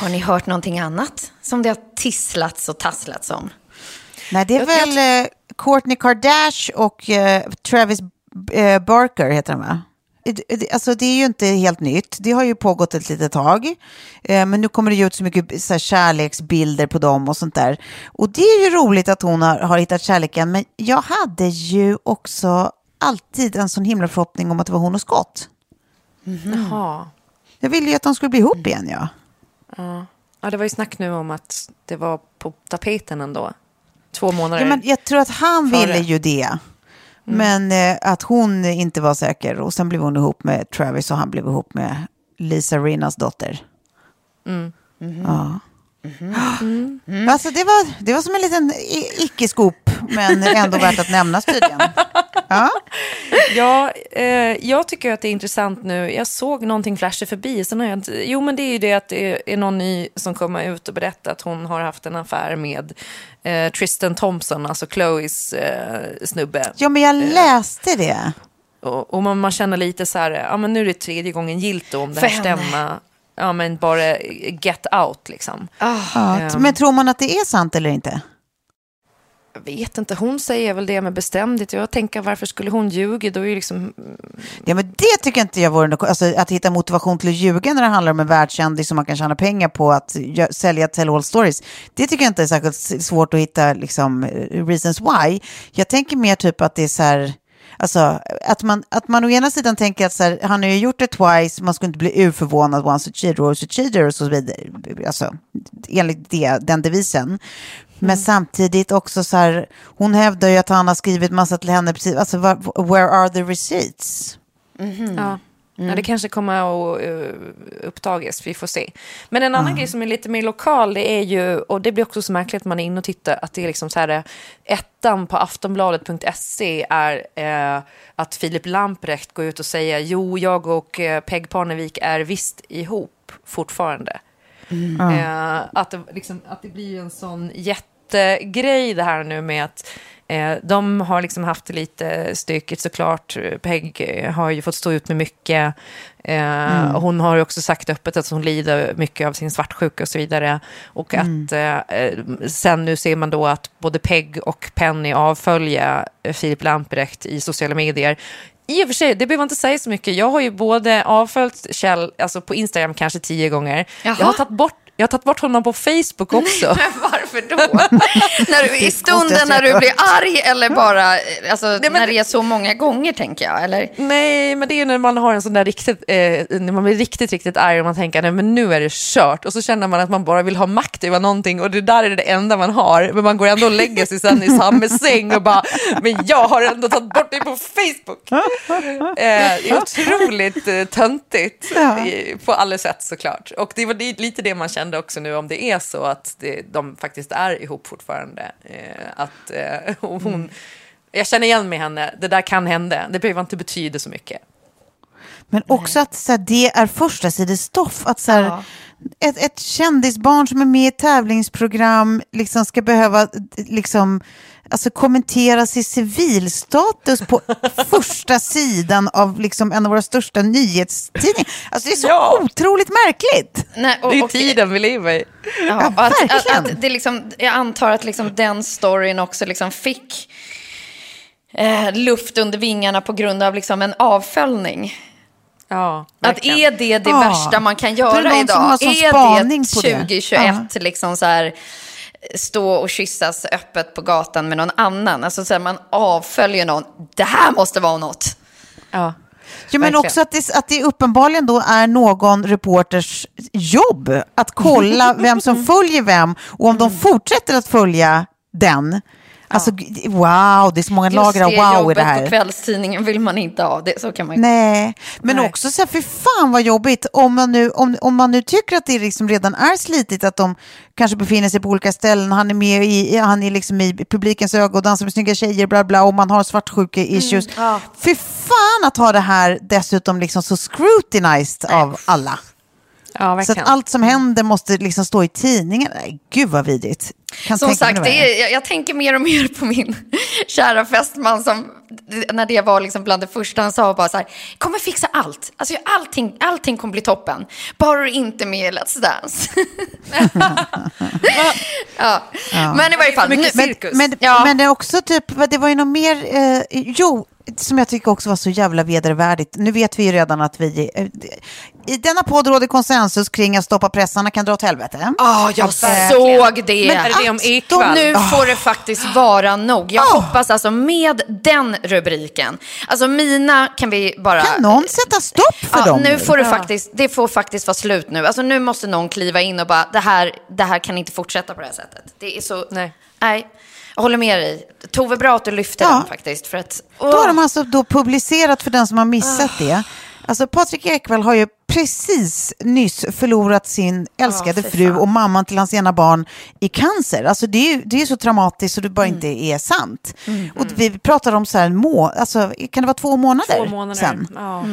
Speaker 2: Har ni hört någonting annat som det har tisslats och tasslats om?
Speaker 1: Nej, det är väl eh, Kourtney Kardashian och eh, Travis eh, Barker heter han va? Det- det- Alltså det är ju inte helt nytt. Det har ju pågått ett litet tag. Eh, men nu kommer det ju ut så mycket så här, kärleksbilder på dem och sånt där. Och det är ju roligt att hon har, har hittat kärleken. Men jag hade ju också alltid en sån himla förhoppning om att det var hon och Scott.
Speaker 4: Jaha.
Speaker 1: Jag ville ju att de skulle bli ihop igen ja.
Speaker 4: Ja, det var ju snack nu om att det var på tapeten ändå. Två månader.
Speaker 1: Ja, men jag tror att han
Speaker 4: Före.
Speaker 1: ville ju det. Men eh, att hon inte var säker. Och sen blev hon ihop med Travis och han blev ihop med Lisa Rinnas dotter. Ja. Alltså det var, det var som en liten icke-skop, men ändå värt att nämnas tydligen. [laughs] Ja. [laughs]
Speaker 4: Ja, eh, jag tycker att det är intressant nu. Jag såg någonting flasha förbi. Sen har jag inte... Jo, men det är ju det att det är någon ny som kommer ut och berättar att hon har haft en affär med eh, Tristan Thompson, alltså Chloes eh, snubbe.
Speaker 1: ja, men jag läste det.
Speaker 4: Och, och man, man känner lite så här, ja men nu är det tredje gången gilt om det här stämmer. Ja men bara get out liksom.
Speaker 1: Ja, men tror man att det är sant eller inte?
Speaker 4: Jag vet inte, hon säger väl det med bestämdhet. Jag tänker varför skulle hon ljuga? Då är ju liksom, mm.
Speaker 1: Ja, men det tycker inte jag vore något, alltså, att hitta motivation till att ljuga när det handlar om en världskändis som man kan tjäna pengar på att sälja tell all stories. Det tycker jag inte är särskilt svårt att hitta liksom, eh, reasons why. Jag tänker mer typ att det är så här, alltså att man, att man å ena sidan tänker att så här, han har ju gjort det twice, man skulle inte bli urförvånad once a cheater, once a cheater och så vidare. Alltså, enligt det, den devisen. Men samtidigt också så här, hon hävdar ju att han har skrivit massa till henne, precis, alltså where are the receipts?
Speaker 4: ja. Ja, det kanske kommer att uh, upptagas, vi får se. Men en annan grej som är lite mer lokal, det är ju, och det blir också så märkligt att man är inne och tittar, att det är liksom så här, eh, ettan på aftonbladet.se är eh, att Filip Lamprecht går ut och säger, jo, jag och eh, Peg Parnevik är visst ihop fortfarande. Eh, att, det, liksom, att det blir en sån jättegrej det här nu med att eh, de har liksom haft det lite stökigt såklart. Peg eh, har ju fått stå ut med mycket. Eh, och Hon har ju också sagt öppet att hon lider mycket av sin svartsjuka och så vidare. Och att eh, sen nu ser man då att både Peg och Penny avfölja eh, Filip Lamprecht i sociala medier. I och för sig, det behöver inte säga så mycket. Jag har ju både avföljt Kjell, alltså på Instagram kanske tio gånger. Jag har
Speaker 2: Jaha.
Speaker 4: tagit bort, jag har tagit bort honom på Facebook också. [laughs]
Speaker 2: Men varför då? [laughs] när du, I stunden när du blir arg eller bara alltså,
Speaker 4: men-
Speaker 2: när det är så många gånger tänker jag? Eller?
Speaker 4: Nej, men det är när man har en sån där riktigt, eh, när man blir riktigt, riktigt arg och man tänker nej men nu är det kört. Och så känner man att man bara vill ha makt över någonting och det där är det enda man har. Men man går ändå och lägger sig sen i samma säng och bara, men jag har ändå tagit bort dig på Facebook. Eh, det är otroligt eh, töntigt i- på alla sätt såklart. Och det var lite det man kände spännande också nu om det är så att det, de faktiskt är ihop fortfarande. Eh, att eh, [laughs] hon,
Speaker 1: Mm.
Speaker 4: Jag känner igen mig i henne, det där kan hända. Det behöver inte betyda så mycket.
Speaker 1: Men också att så här, det är första stoff. Att så här,
Speaker 2: Ja.
Speaker 1: ett, ett kändisbarn som är med i ett tävlingsprogram liksom ska behöva liksom, alltså, kommentera sin civilstatus på [laughs] första sidan av liksom, en av våra största nyhetstidningar. Alltså, det är så
Speaker 4: Ja.
Speaker 1: otroligt märkligt.
Speaker 2: Nej, och,
Speaker 4: Det är
Speaker 2: och-
Speaker 4: tiden vi lever i.
Speaker 2: Ja, och att, att,
Speaker 1: verkligen.
Speaker 2: att det liksom, jag antar att liksom den storyn också liksom fick eh, luft under vingarna på grund av liksom en avföljning.
Speaker 4: Ja,
Speaker 2: Att är det det
Speaker 1: Ja.
Speaker 2: värsta man kan göra idag? Är det. 2021 liksom så här stå och kyssas öppet på gatan med någon annan? Alltså så här, man avföljer någon. Det här måste vara något.
Speaker 4: Ja.
Speaker 1: Ja, men
Speaker 4: Verkligen.
Speaker 1: också att det, att det uppenbarligen då är någon reporters jobb att kolla [laughs] vem som följer vem och om de fortsätter att följa den. Alltså, wow, det är så många lager av
Speaker 2: Just det
Speaker 1: wow i
Speaker 2: jobbet
Speaker 1: det
Speaker 2: på
Speaker 1: här.
Speaker 2: kvällstidningen vill man inte ha. Det, så kan man
Speaker 1: Nej, men
Speaker 4: Nej.
Speaker 1: också så här, för fan vad jobbigt om man nu, om, om man nu tycker att det liksom redan är slitigt att de kanske befinner sig på olika ställen, han är med i, han är liksom i publikens ögon och dansar med snygga tjejer, bla bla, och man har svartsjuke-issues.
Speaker 2: ja.
Speaker 1: Fy fan att ha det här dessutom liksom så scrutinized av alla.
Speaker 4: Ja,
Speaker 1: Så allt som händer måste liksom stå i tidningen. Gud vad vidrigt. Kan
Speaker 2: Som sagt,
Speaker 1: det
Speaker 2: är, jag, jag tänker mer och mer på min [laughs] kära fästman som, när det var liksom bland det första han sa, bara så här, kommer fixa allt. Alltså allting, allting kommer bli toppen. Bara du inte med i Let's Dance. [laughs] ja. Men i varje fall, nu,
Speaker 4: mycket
Speaker 1: Men,
Speaker 4: cirkus.
Speaker 1: men,
Speaker 2: Ja.
Speaker 1: men det är också typ, det var ju något mer, eh, jo, som jag tycker också var så jävla vedervärdigt. Nu vet vi ju redan att vi, eh, i denna podd råder konsensus kring att stoppa pressarna kan dra åt helvete.
Speaker 2: Ja, jag
Speaker 1: eh,
Speaker 2: såg det.
Speaker 1: Men
Speaker 4: Är det om
Speaker 1: att
Speaker 4: Ekvall?
Speaker 2: Nu får det faktiskt vara nog. Jag hoppas alltså med den rubriken. Alltså mina kan vi bara...
Speaker 1: Kan någon sätta stopp för
Speaker 2: Ja,
Speaker 1: dem?
Speaker 2: nu får det faktiskt, det får faktiskt vara slut nu. Alltså nu måste någon kliva in och bara, det här, det här kan inte fortsätta på det här sättet. Det är så,
Speaker 4: Nej.
Speaker 2: nej. Jag håller med dig. Tove, bra att du lyfte
Speaker 1: Ja.
Speaker 2: den faktiskt. För att,
Speaker 1: Då har de alltså då publicerat för den som har missat det. Alltså Patrik Ekwall har ju precis nyss förlorat sin älskade
Speaker 2: fy
Speaker 1: fru och mamman till hans ena barn i cancer. Alltså det är ju det är så traumatiskt så det bara inte är sant. Och vi pratar om så här må, alltså kan det vara två månader,
Speaker 4: Två månader.
Speaker 1: sen?
Speaker 4: Ja.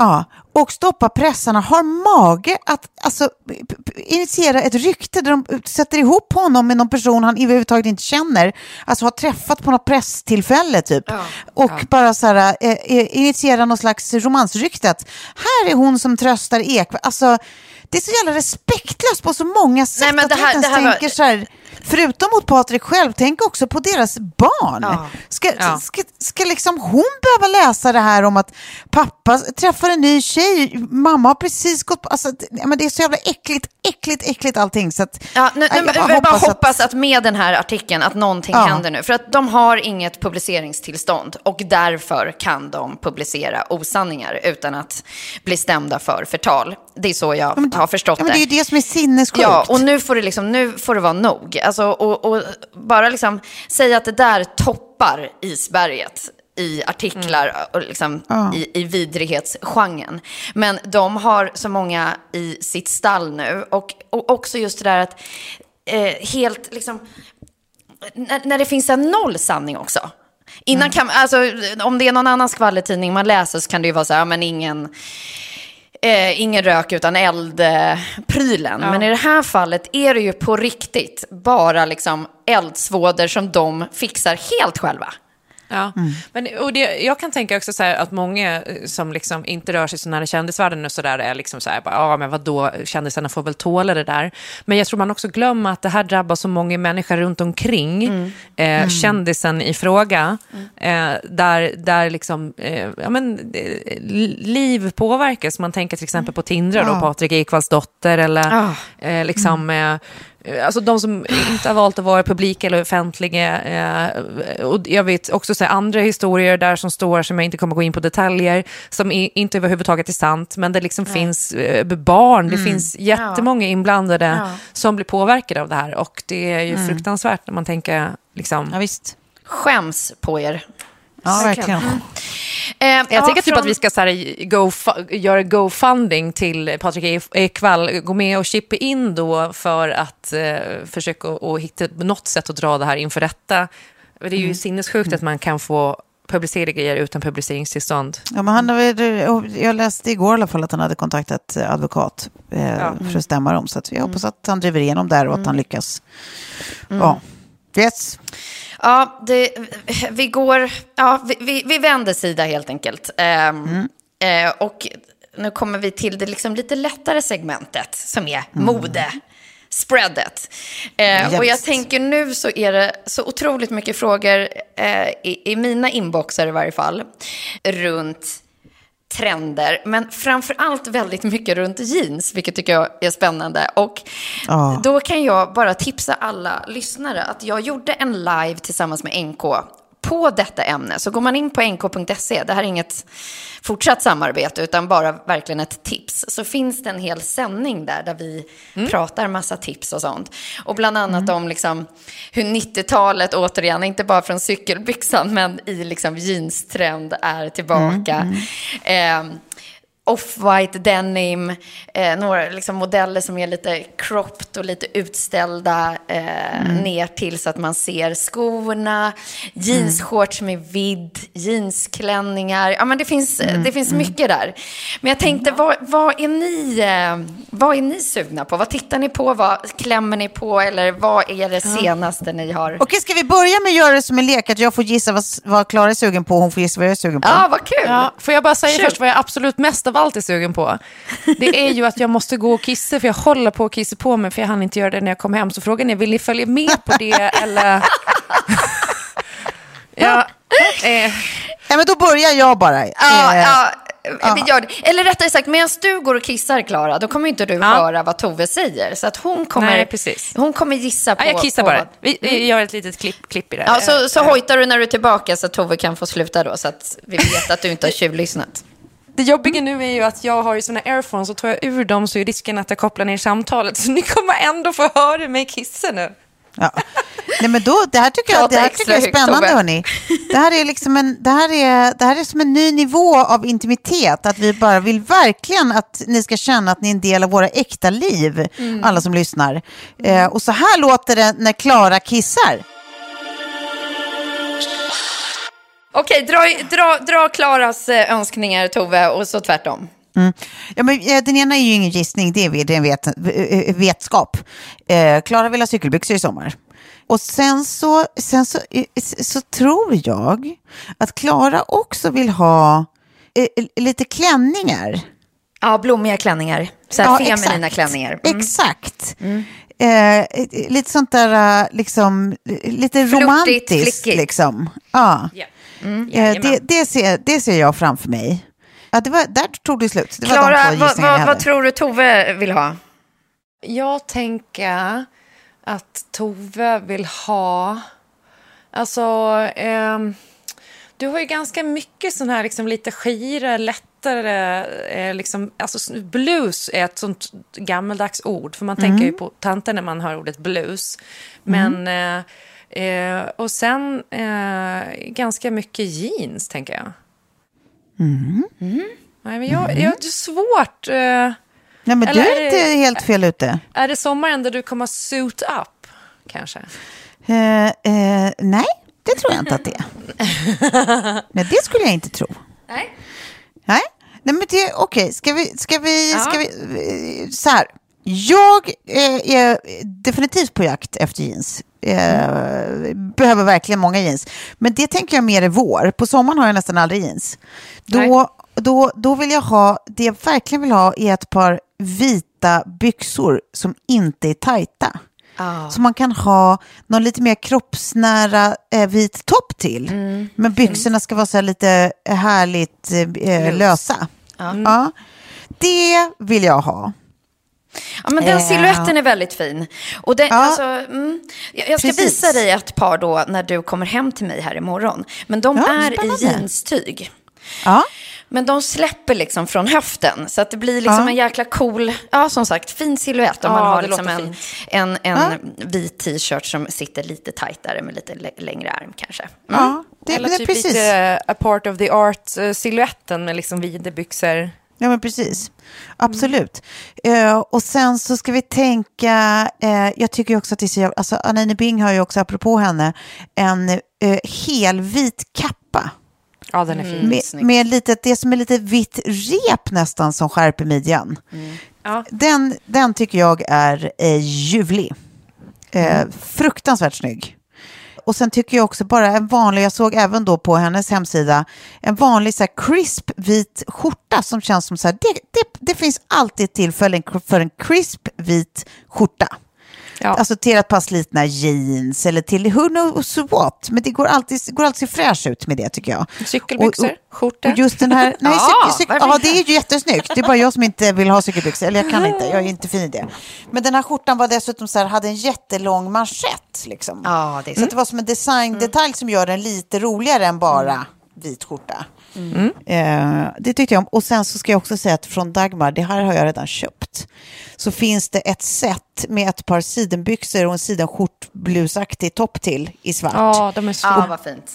Speaker 1: Ja, och stoppa pressarna har mage att alltså, initiera ett rykte där de sätter ihop honom med någon person han överhuvudtaget inte känner. Alltså har träffat på något presstillfälle typ. Och bara så här, eh, eh, initiera någon slags romansrykte. att Här är hon som tröstar Ekvall. Alltså, det är så jävla respektlöst på så många sätt.
Speaker 2: Nej, men
Speaker 1: att
Speaker 2: det
Speaker 1: de
Speaker 2: här-
Speaker 1: inte ens
Speaker 2: det här var-
Speaker 1: tänker så här, förutom mot Patrik själv, tänk också på deras barn. Ska,
Speaker 4: Ja.
Speaker 1: ska, ska liksom hon behöva läsa det här om att pappa träffar en ny tjej, mamma har precis gått på, alltså, det- ja, men det är så jävla äckligt, äckligt, äckligt allting. Så att,
Speaker 2: Ja, nu, nu,
Speaker 1: jag
Speaker 2: bara hoppas, att... med den här artikeln att någonting
Speaker 1: Ja.
Speaker 2: händer nu. För att de har inget publiceringstillstånd och därför kan de publicera osanningar utan att bli stämda för förtal. Det är så jag har förstått
Speaker 1: ja, men det är ju det som är sinnessjukt.
Speaker 2: Ja, och nu får det, liksom, nu får det vara nog. Alltså, och, och bara liksom säga att det där toppar isberget i artiklar och liksom i, i vidrighetsgenren. Men de har så många i sitt stall nu. Och, och också just det där att eh, helt liksom, när, när det finns en noll sanning också. Innan kan, alltså, om det är någon annan skvallertidning man läser så kan det ju vara så här, ja, men ingen, eh, ingen rök utan eld-prylen. Men i det här fallet är det ju på riktigt bara liksom eldsvådor som de fixar helt själva.
Speaker 4: Ja. Men, och det, jag kan tänka också så här att många eh, som liksom inte rör sig så nära kändisvärlden och så där är liksom så här, bara, ja men vadå, kändisarna får väl tåla det där. Men jag tror man också glömmer att det här drabbar så många människor runt omkring Eh, kändisen i fråga. Eh, där där liksom, eh, ja, men, eh, liv påverkas. Man tänker till exempel på Tindra, då, Patrik Ekwalls dotter eller eh, liksom... Eh, Alltså de som inte har valt att vara publika eller offentliga. Eh, och jag vet också så här, andra historier där som står, som jag inte kommer gå in på detaljer, som i, inte överhuvudtaget är sant, men det liksom finns eh, barn, det finns jättemånga inblandade som blir påverkade av det här. Och det är ju fruktansvärt när man tänker liksom...
Speaker 1: Ja, visst.
Speaker 2: Skäms på er.
Speaker 1: Ja, verkligen.
Speaker 2: Eh,
Speaker 4: Jag
Speaker 2: ja,
Speaker 4: tänker typ
Speaker 2: från-
Speaker 4: att vi ska så här, go, göra GoFunding till Patrik E- Ekwall, gå med och chippa in då för att eh, försöka och hitta något sätt att dra det här inför rätta. Det är ju
Speaker 1: Mm.
Speaker 4: sinnessjukt att man kan få publicera grejer utan publiceringstillstånd.
Speaker 1: Ja, men han, jag läste igår i alla fall att han hade kontaktat eh, advokat eh, för att stämma dem. Så att jag hoppas att han driver igenom där och att han lyckas. Ja. Yes.
Speaker 2: Ja, det, vi går, ja, vi, vi, vi vänder sida helt enkelt. Eh, och nu kommer vi till det liksom lite lättare segmentet som är mode. Spreadet. Eh, och jag tänker nu så är det så otroligt mycket frågor, eh, i, i mina inboxar i varje fall, runt trender, men framför allt väldigt mycket runt jeans, vilket tycker jag är spännande. Och
Speaker 1: Ja.
Speaker 2: då kan jag bara tipsa alla lyssnare att jag gjorde en live tillsammans med NK på detta ämne. Så går man in på nk.se, det här är inget fortsatt samarbete utan bara verkligen ett tips, så finns det en hel sändning där, där vi pratar massa tips och sånt. Och bland annat om liksom hur 90-talet, återigen, inte bara från cykelbyxan, men i liksom jeanstrend är tillbaka. Ehm, Off-white denim, eh, några liksom modeller som är lite cropped och lite utställda eh, ner till så att man ser skorna, jeansshorts med vidd, jeansklänningar. Ja, men det finns, det finns mycket där. Men jag tänkte, vad, vad, är ni, eh, vad är ni sugna på? Vad tittar ni på? Vad klämmer ni på? Eller vad är det senaste ni har?
Speaker 1: Okej, ska vi börja med att göra det som en lek? Att jag får gissa vad, vad Klara är sugen på och hon får gissa vad jag är sugen på.
Speaker 2: Ja, vad kul!
Speaker 4: Ja, får jag bara säga
Speaker 2: Kul.
Speaker 4: först vad jag absolut mest av allt är sugen på? Det är ju att jag måste gå och kissa, för jag håller på att kissa på mig, för jag hann inte göra det när jag kom hem. Så frågan är, vill ni följa med på det eller? ja, eh,
Speaker 1: Ja, men då börjar jag bara.
Speaker 2: Ja,
Speaker 1: Eh,
Speaker 2: ja, det. Eller rättare sagt, medan du går och kissar, Klara, då kommer inte du höra vad Tove säger. Så att hon kommer,
Speaker 4: Nej, precis.
Speaker 2: Hon kommer gissa på...
Speaker 4: ja, jag kissar
Speaker 2: på
Speaker 4: bara. Vi, vi gör ett litet klipp, klipp i det.
Speaker 2: Ja, så, så hojtar du när du är tillbaka så att Tove kan få sluta då, så att vi vet att du inte har tjuvlyssnat.
Speaker 4: Det jobbiga nu är ju att jag har ju såna airphones och tar jag ur dem så är risken att jag kopplar ner samtalet. [laughs] Så ni kommer ändå få höra mig kissa nu.
Speaker 1: Ja. Nej, men då, det här tycker jag, det här tycker jag är spännande. Hörni. Det, här är liksom en, det, här är, det här är som en ny nivå av intimitet. Att vi bara vill verkligen att ni ska känna att ni är en del av våra äkta liv.
Speaker 2: Mm.
Speaker 1: Alla som lyssnar. Eh, och så här låter det när Klara kissar.
Speaker 2: Okej, dra, dra, dra Klaras eh, önskningar, Tove, och så tvärtom.
Speaker 1: Ja, men, eh, den ena är ju ingen gissning, det är, det är en vet, eh, vetskap. Eh, Klara vill ha cykelbyxor i sommar. Och sen så, sen så, så tror jag att Klara också vill ha eh, lite klänningar.
Speaker 2: Ja, blommiga klänningar. Så här
Speaker 1: Ja,
Speaker 2: feminina
Speaker 1: exakt.
Speaker 2: klänningar. Mm.
Speaker 1: Exakt. Eh, eh, lite sånt där, liksom, lite
Speaker 2: Flörtigt,
Speaker 1: romantiskt.
Speaker 2: flickigt.
Speaker 1: Liksom. Ja. Eh, det, det, ser, det ser jag framför mig. Ja, det var, där tog det slut. Det var de
Speaker 2: Klara,
Speaker 1: två
Speaker 2: vad, vad, vad tror du Tove vill ha?
Speaker 4: Jag tänker att Tove vill ha... Alltså, ehm, du har ju ganska mycket sån här liksom lite skira, lättare... Eh, liksom, alltså, blues är ett sånt gammaldags ord, för man tänker ju på tanter när man hör ordet blues. Men... Eh, eh, och sen eh, ganska mycket jeans, tänker jag. Nej, men jag, jag har svårt... Eh,
Speaker 1: Nej, men du är
Speaker 4: är
Speaker 1: inte
Speaker 4: det-
Speaker 1: helt fel ute.
Speaker 4: är det sommaren där du kommer suit up, kanske?
Speaker 1: Eh, eh, nej, det tror jag inte att det är. [laughs] nej, det skulle jag inte tro.
Speaker 2: Nej.
Speaker 1: Nej, nej men det, okej, ska vi, ska vi,
Speaker 2: Ja.
Speaker 1: ska vi, så här. Jag eh, är definitivt på jakt efter jeans. Eh, behöver verkligen många jeans. Men det tänker jag mer i vår. På sommaren har jag nästan aldrig jeans. Då, då, då vill jag ha, det jag verkligen vill ha är ett par vita byxor som inte är tajta. Så man kan ha någon lite mer kroppsnära eh, vit topp till. Men byxorna ska vara så här lite härligt eh, lösa. Ja. Det vill jag ha.
Speaker 2: Ja, men den
Speaker 1: Eh.
Speaker 2: siluetten är väldigt fin. Och det,
Speaker 1: Ja.
Speaker 2: alltså, mm, jag ska
Speaker 1: Precis.
Speaker 2: visa dig ett par då när du kommer hem till mig här imorgon. Men de
Speaker 1: Ja,
Speaker 2: är
Speaker 1: spännande.
Speaker 2: i jeanstyg.
Speaker 1: Ja.
Speaker 2: Men de släpper liksom från höften. Så att det blir liksom
Speaker 1: Ja.
Speaker 2: en jäkla cool, ja som sagt, fin silhuett. Om
Speaker 4: Ja,
Speaker 2: man har
Speaker 4: det
Speaker 2: liksom en, en, en
Speaker 1: Ja.
Speaker 2: vit t-shirt som sitter lite tajtare med lite lä- längre arm kanske. Mm.
Speaker 1: Ja, det,
Speaker 4: Eller
Speaker 1: det,
Speaker 4: typ
Speaker 1: precis.
Speaker 4: lite a part of the art-siluetten med liksom videbyxor.
Speaker 1: Ja, men precis. Absolut. Eh, och sen så ska vi tänka, eh, jag tycker också att det är så jävla, alltså Anine Bing har ju också, apropå henne, en eh, helvit kappa.
Speaker 4: Ja, den är fin.
Speaker 1: Med,
Speaker 2: snyggt.
Speaker 1: med lite, det som är lite vitt rep nästan som skärper midjan.
Speaker 4: Ja.
Speaker 1: Den, den tycker jag är eh, ljuvlig. Eh, fruktansvärt snygg. Och sen tycker jag också bara en vanlig, jag såg även då på hennes hemsida, en vanlig så här crisp vit skjorta som känns som så här, det, det, det finns alltid ett tillfälle för en crisp vit skjorta.
Speaker 4: Ja.
Speaker 1: Alltså till ett par slitna jeans eller till who knows what. Men det går alltid, går alltid fräsch ut med det tycker jag.
Speaker 4: Cykelbyxor,
Speaker 1: Och- och-
Speaker 4: skjorta.
Speaker 1: Och just den här, nej,
Speaker 2: Ja,
Speaker 1: cykel, ja det är ju jättesnyggt. Det är bara jag som inte vill ha cykelbyxor. Eller jag kan inte, jag är inte fin i det. Men den här skjortan var dessutom så här, hade en jättelång manschett. Liksom.
Speaker 2: Ja, det
Speaker 1: Så att det var som en designdetalj som gör den lite roligare än bara vit skjorta. Eh, det tyckte jag om. Och sen så ska jag också säga att från Dagmar, det här har jag redan köpt, så finns det ett set med ett par sidenbyxor och en sidenskjortblusaktig topp till i svart.
Speaker 4: Ja, de är så...
Speaker 2: Ja, vad fint.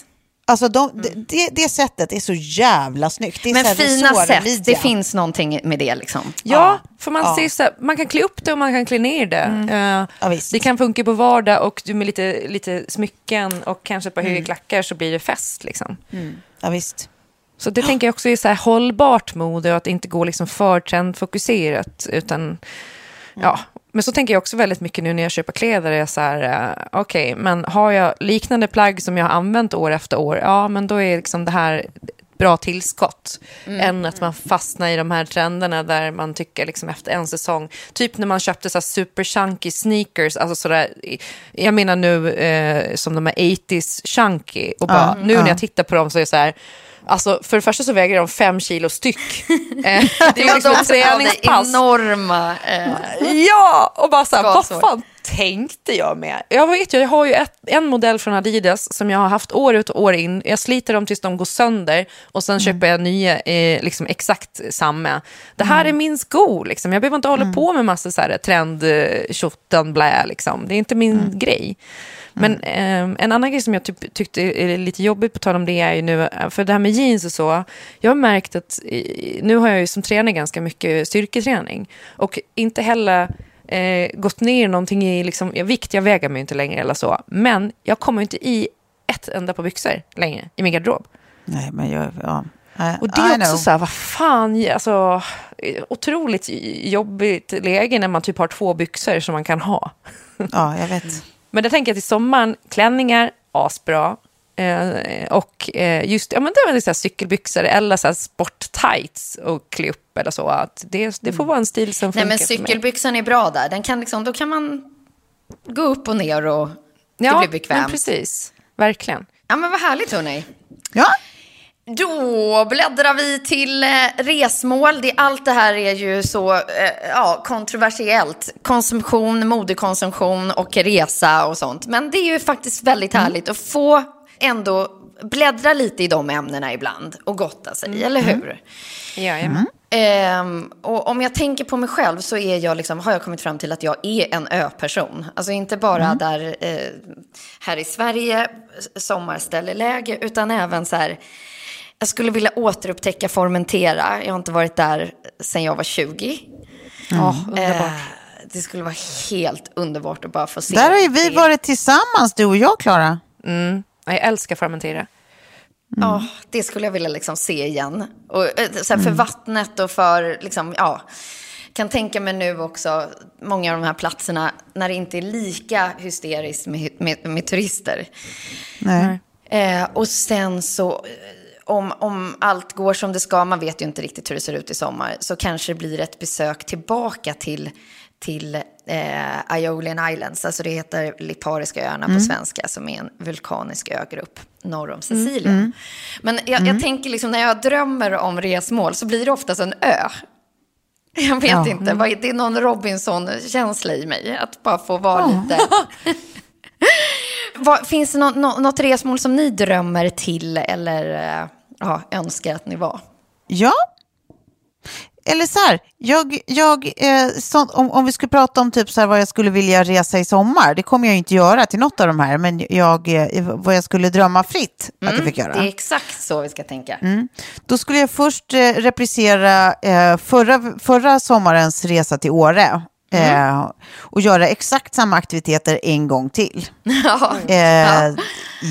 Speaker 1: Alltså de, det, det sättet är så jävla snyggt. Det är
Speaker 2: Men fina sätt, det finns någonting med det liksom.
Speaker 4: Ja, för man,
Speaker 1: Ja.
Speaker 4: ser så här, man kan klä upp det och man kan klä ner det. Eh,
Speaker 1: Ja, visst.
Speaker 4: det kan funka på vardag och du med lite, lite smycken och kanske ett par
Speaker 1: Mm.
Speaker 4: höga klackar så blir det fest. Liksom.
Speaker 1: Ja, visst.
Speaker 4: Så det tänker jag också är så här hållbart mode och att inte gå liksom för trendfokuserat. Utan, ja. Men så tänker jag också väldigt mycket nu när jag köper kläder. Är så här, eh, okej, men har jag liknande plagg som jag har använt år efter år, ja men då är liksom det här bra tillskott. Än att man fastnar i de här trenderna där man tycker liksom efter en säsong, typ när man köpte så super chunky sneakers, alltså sådär, jag menar nu eh, som de här 80s chunky, och bara, nu när jag tittar på dem så är det så här, Alltså för det första så väger de fem kilo styck. [laughs] Eh, det är liksom ett träningspass.
Speaker 2: enorma... Eh,
Speaker 4: Ja, och bara så här, vad fan tänkte jag med? Jag vet ju, jag har ju ett, en modell från Adidas som jag har haft år ut och år in. Jag sliter dem tills de går sönder och sen köper jag nya, eh, liksom exakt samma. Det här är min sko, liksom. jag behöver inte hålla på med massa så här trend, eh, tjotten, blä, liksom. Det är inte min grej. Men eh, en annan grej som jag typ, tyckte är lite jobbigt på tal om det är ju nu, eh, för det här med jeans och så, jag har märkt att nu har jag ju som tränare ganska mycket styrketräning och inte heller eh, gått ner någonting i liksom, vikt, jag väger mig inte längre eller så, men jag kommer inte i ett enda par byxor längre i min garderob.
Speaker 1: Nej, men jag... Ja. I,
Speaker 4: Och det
Speaker 1: I
Speaker 4: är
Speaker 1: know.
Speaker 4: också så här, vad fan, alltså, otroligt jobbigt läge när man typ har två byxor som man kan ha.
Speaker 1: Ja, jag vet.
Speaker 4: Men det tänker jag till sommaren, klänningar, asbra. Eh, och eh, just ja, men det är så här cykelbyxor eller så här sporttights och klä upp eller så. Att det, det får vara en stil som
Speaker 2: nej
Speaker 4: funkar
Speaker 2: men
Speaker 4: för mig.
Speaker 2: cykelbyxan är bra där. Den kan liksom, då kan man gå upp och ner och det
Speaker 4: Ja,
Speaker 2: blir bekvämt.
Speaker 4: men precis. Verkligen.
Speaker 2: Ja men vad härligt hörni.
Speaker 1: Ja,
Speaker 2: Då bläddrar vi till eh, resmål. Det, allt det här är ju så eh, ja, kontroversiellt. Konsumtion, modekonsumtion och resa och sånt. Men det är ju faktiskt väldigt härligt att få ändå bläddra lite i de ämnena ibland och gotta sig, eller hur?
Speaker 4: Jajamän.
Speaker 2: Ehm, och om jag tänker på mig själv så är jag liksom, har jag kommit fram till att jag är en ö-person. Alltså inte bara där eh, här i Sverige, sommarställeläge, utan även så här, jag skulle vilja återupptäcka Formentera. Jag har inte varit där sedan jag var 20.
Speaker 4: Ja, underbart.
Speaker 2: Eh, det skulle vara helt underbart att bara få se.
Speaker 1: där har ju vi
Speaker 2: det.
Speaker 1: varit tillsammans, du och jag, Klara.
Speaker 4: Jag älskar fermentera.
Speaker 2: Ja, det skulle jag vilja liksom se igen. Och, eh, så här, för vattnet och för, liksom, ja. Kan tänka mig nu också, många av de här platserna, när det inte är lika hysteriskt med, med, med turister.
Speaker 1: Nej.
Speaker 2: Eh, och sen så, eh, om, om allt går som det ska, man vet ju inte riktigt hur det ser ut i sommar, så kanske det blir ett besök tillbaka till, till eh, Aeolian Islands, alltså det heter Lipariska öarna på svenska, som är en vulkanisk ögrupp norr om Sicilien. Men jag, jag tänker liksom, när jag drömmer om resmål så blir det oftast en ö. [laughs] Jag vet
Speaker 1: Ja.
Speaker 2: inte, vad är- det är någon Robinson-känsla i mig, att bara få vara lite... [laughs] Vad, finns det nå, nå, något resmål som ni drömmer till eller eh, ja, önskar att ni var?
Speaker 1: Ja. Eller så här, jag, jag, eh, så, om, om vi skulle prata om typ så här vad jag skulle vilja resa i sommar, det kommer jag inte göra till något av de här, men jag, eh, vad jag skulle drömma fritt att jag fick göra.
Speaker 2: Det är exakt så vi ska tänka.
Speaker 1: Då skulle jag först eh, reprisera eh, förra, förra sommarens resa till Åre. Eh, och göra exakt samma aktiviteter en gång till. [laughs]
Speaker 2: Ja.
Speaker 1: Eh,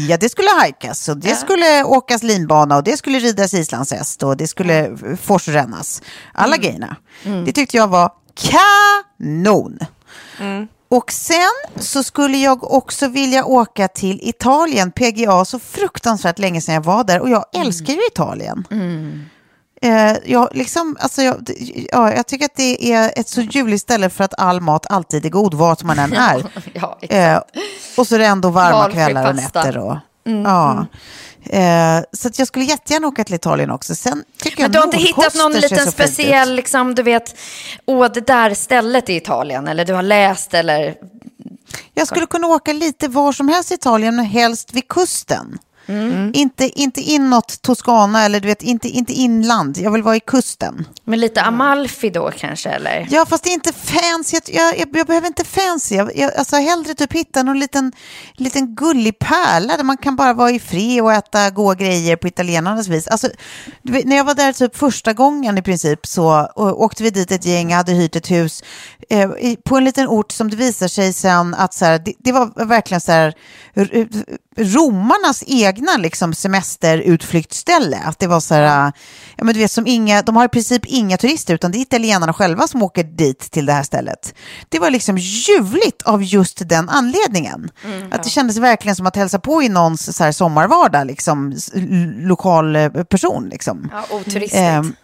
Speaker 1: ja. det skulle hajkas och det skulle åkas linbana och det skulle ridas islandshäst och det skulle mm. forsrännas. Alla grejerna. Det tyckte jag var kanon. Och sen så skulle jag också vilja åka till Italien, PGA, så fruktansvärt länge sedan jag var där och jag älskar ju Italien. Eh, jag, liksom, alltså jag, ja, jag tycker att det är ett så ljuvligt ställe för att all mat alltid är god, vart man än [laughs] är. [laughs]
Speaker 2: Ja.
Speaker 1: Eh, och så är det ändå varma
Speaker 2: Valfri
Speaker 1: kvällar och
Speaker 2: pasta.
Speaker 1: nätter. Och, ja. Eh, så jag skulle jättegärna åka till Italien också. Sen tycker
Speaker 2: Men du har inte hittat någon liten speciell, liksom, du vet, åh det där stället i Italien, eller du har läst eller...
Speaker 1: Jag skulle kunna åka lite var som helst i Italien, men helst vid kusten.
Speaker 2: Mm.
Speaker 1: Inte, inte inåt Toscana eller du vet, inte, inte inland. Jag vill vara i kusten.
Speaker 2: Med lite Amalfi då kanske, eller?
Speaker 1: Ja, fast det är inte fancy. Jag, jag, jag behöver inte fancy. Jag, jag, alltså hellre typ hitta någon liten, liten gullig pärla där man kan bara vara i fred och äta goda grejer på italienarnas vis. Alltså, vet, när jag var där typ första gången i princip så åkte vi dit ett gäng, hade hyrt ett hus eh, på en liten ort som det visar sig sen att så här, det, det var verkligen så här romarnas egna liksom semesterutflyktsställe. Att det var så här, ja men du vet som inga, de har i princip inga turister utan det är italienarna själva som åker dit till det här stället. Det var liksom ljuvligt av just den anledningen. att det kändes verkligen som att hälsa på i någons så här sommarvardag, liksom lokal eh, person liksom.
Speaker 2: Ja, oturistigt.
Speaker 1: Ehm,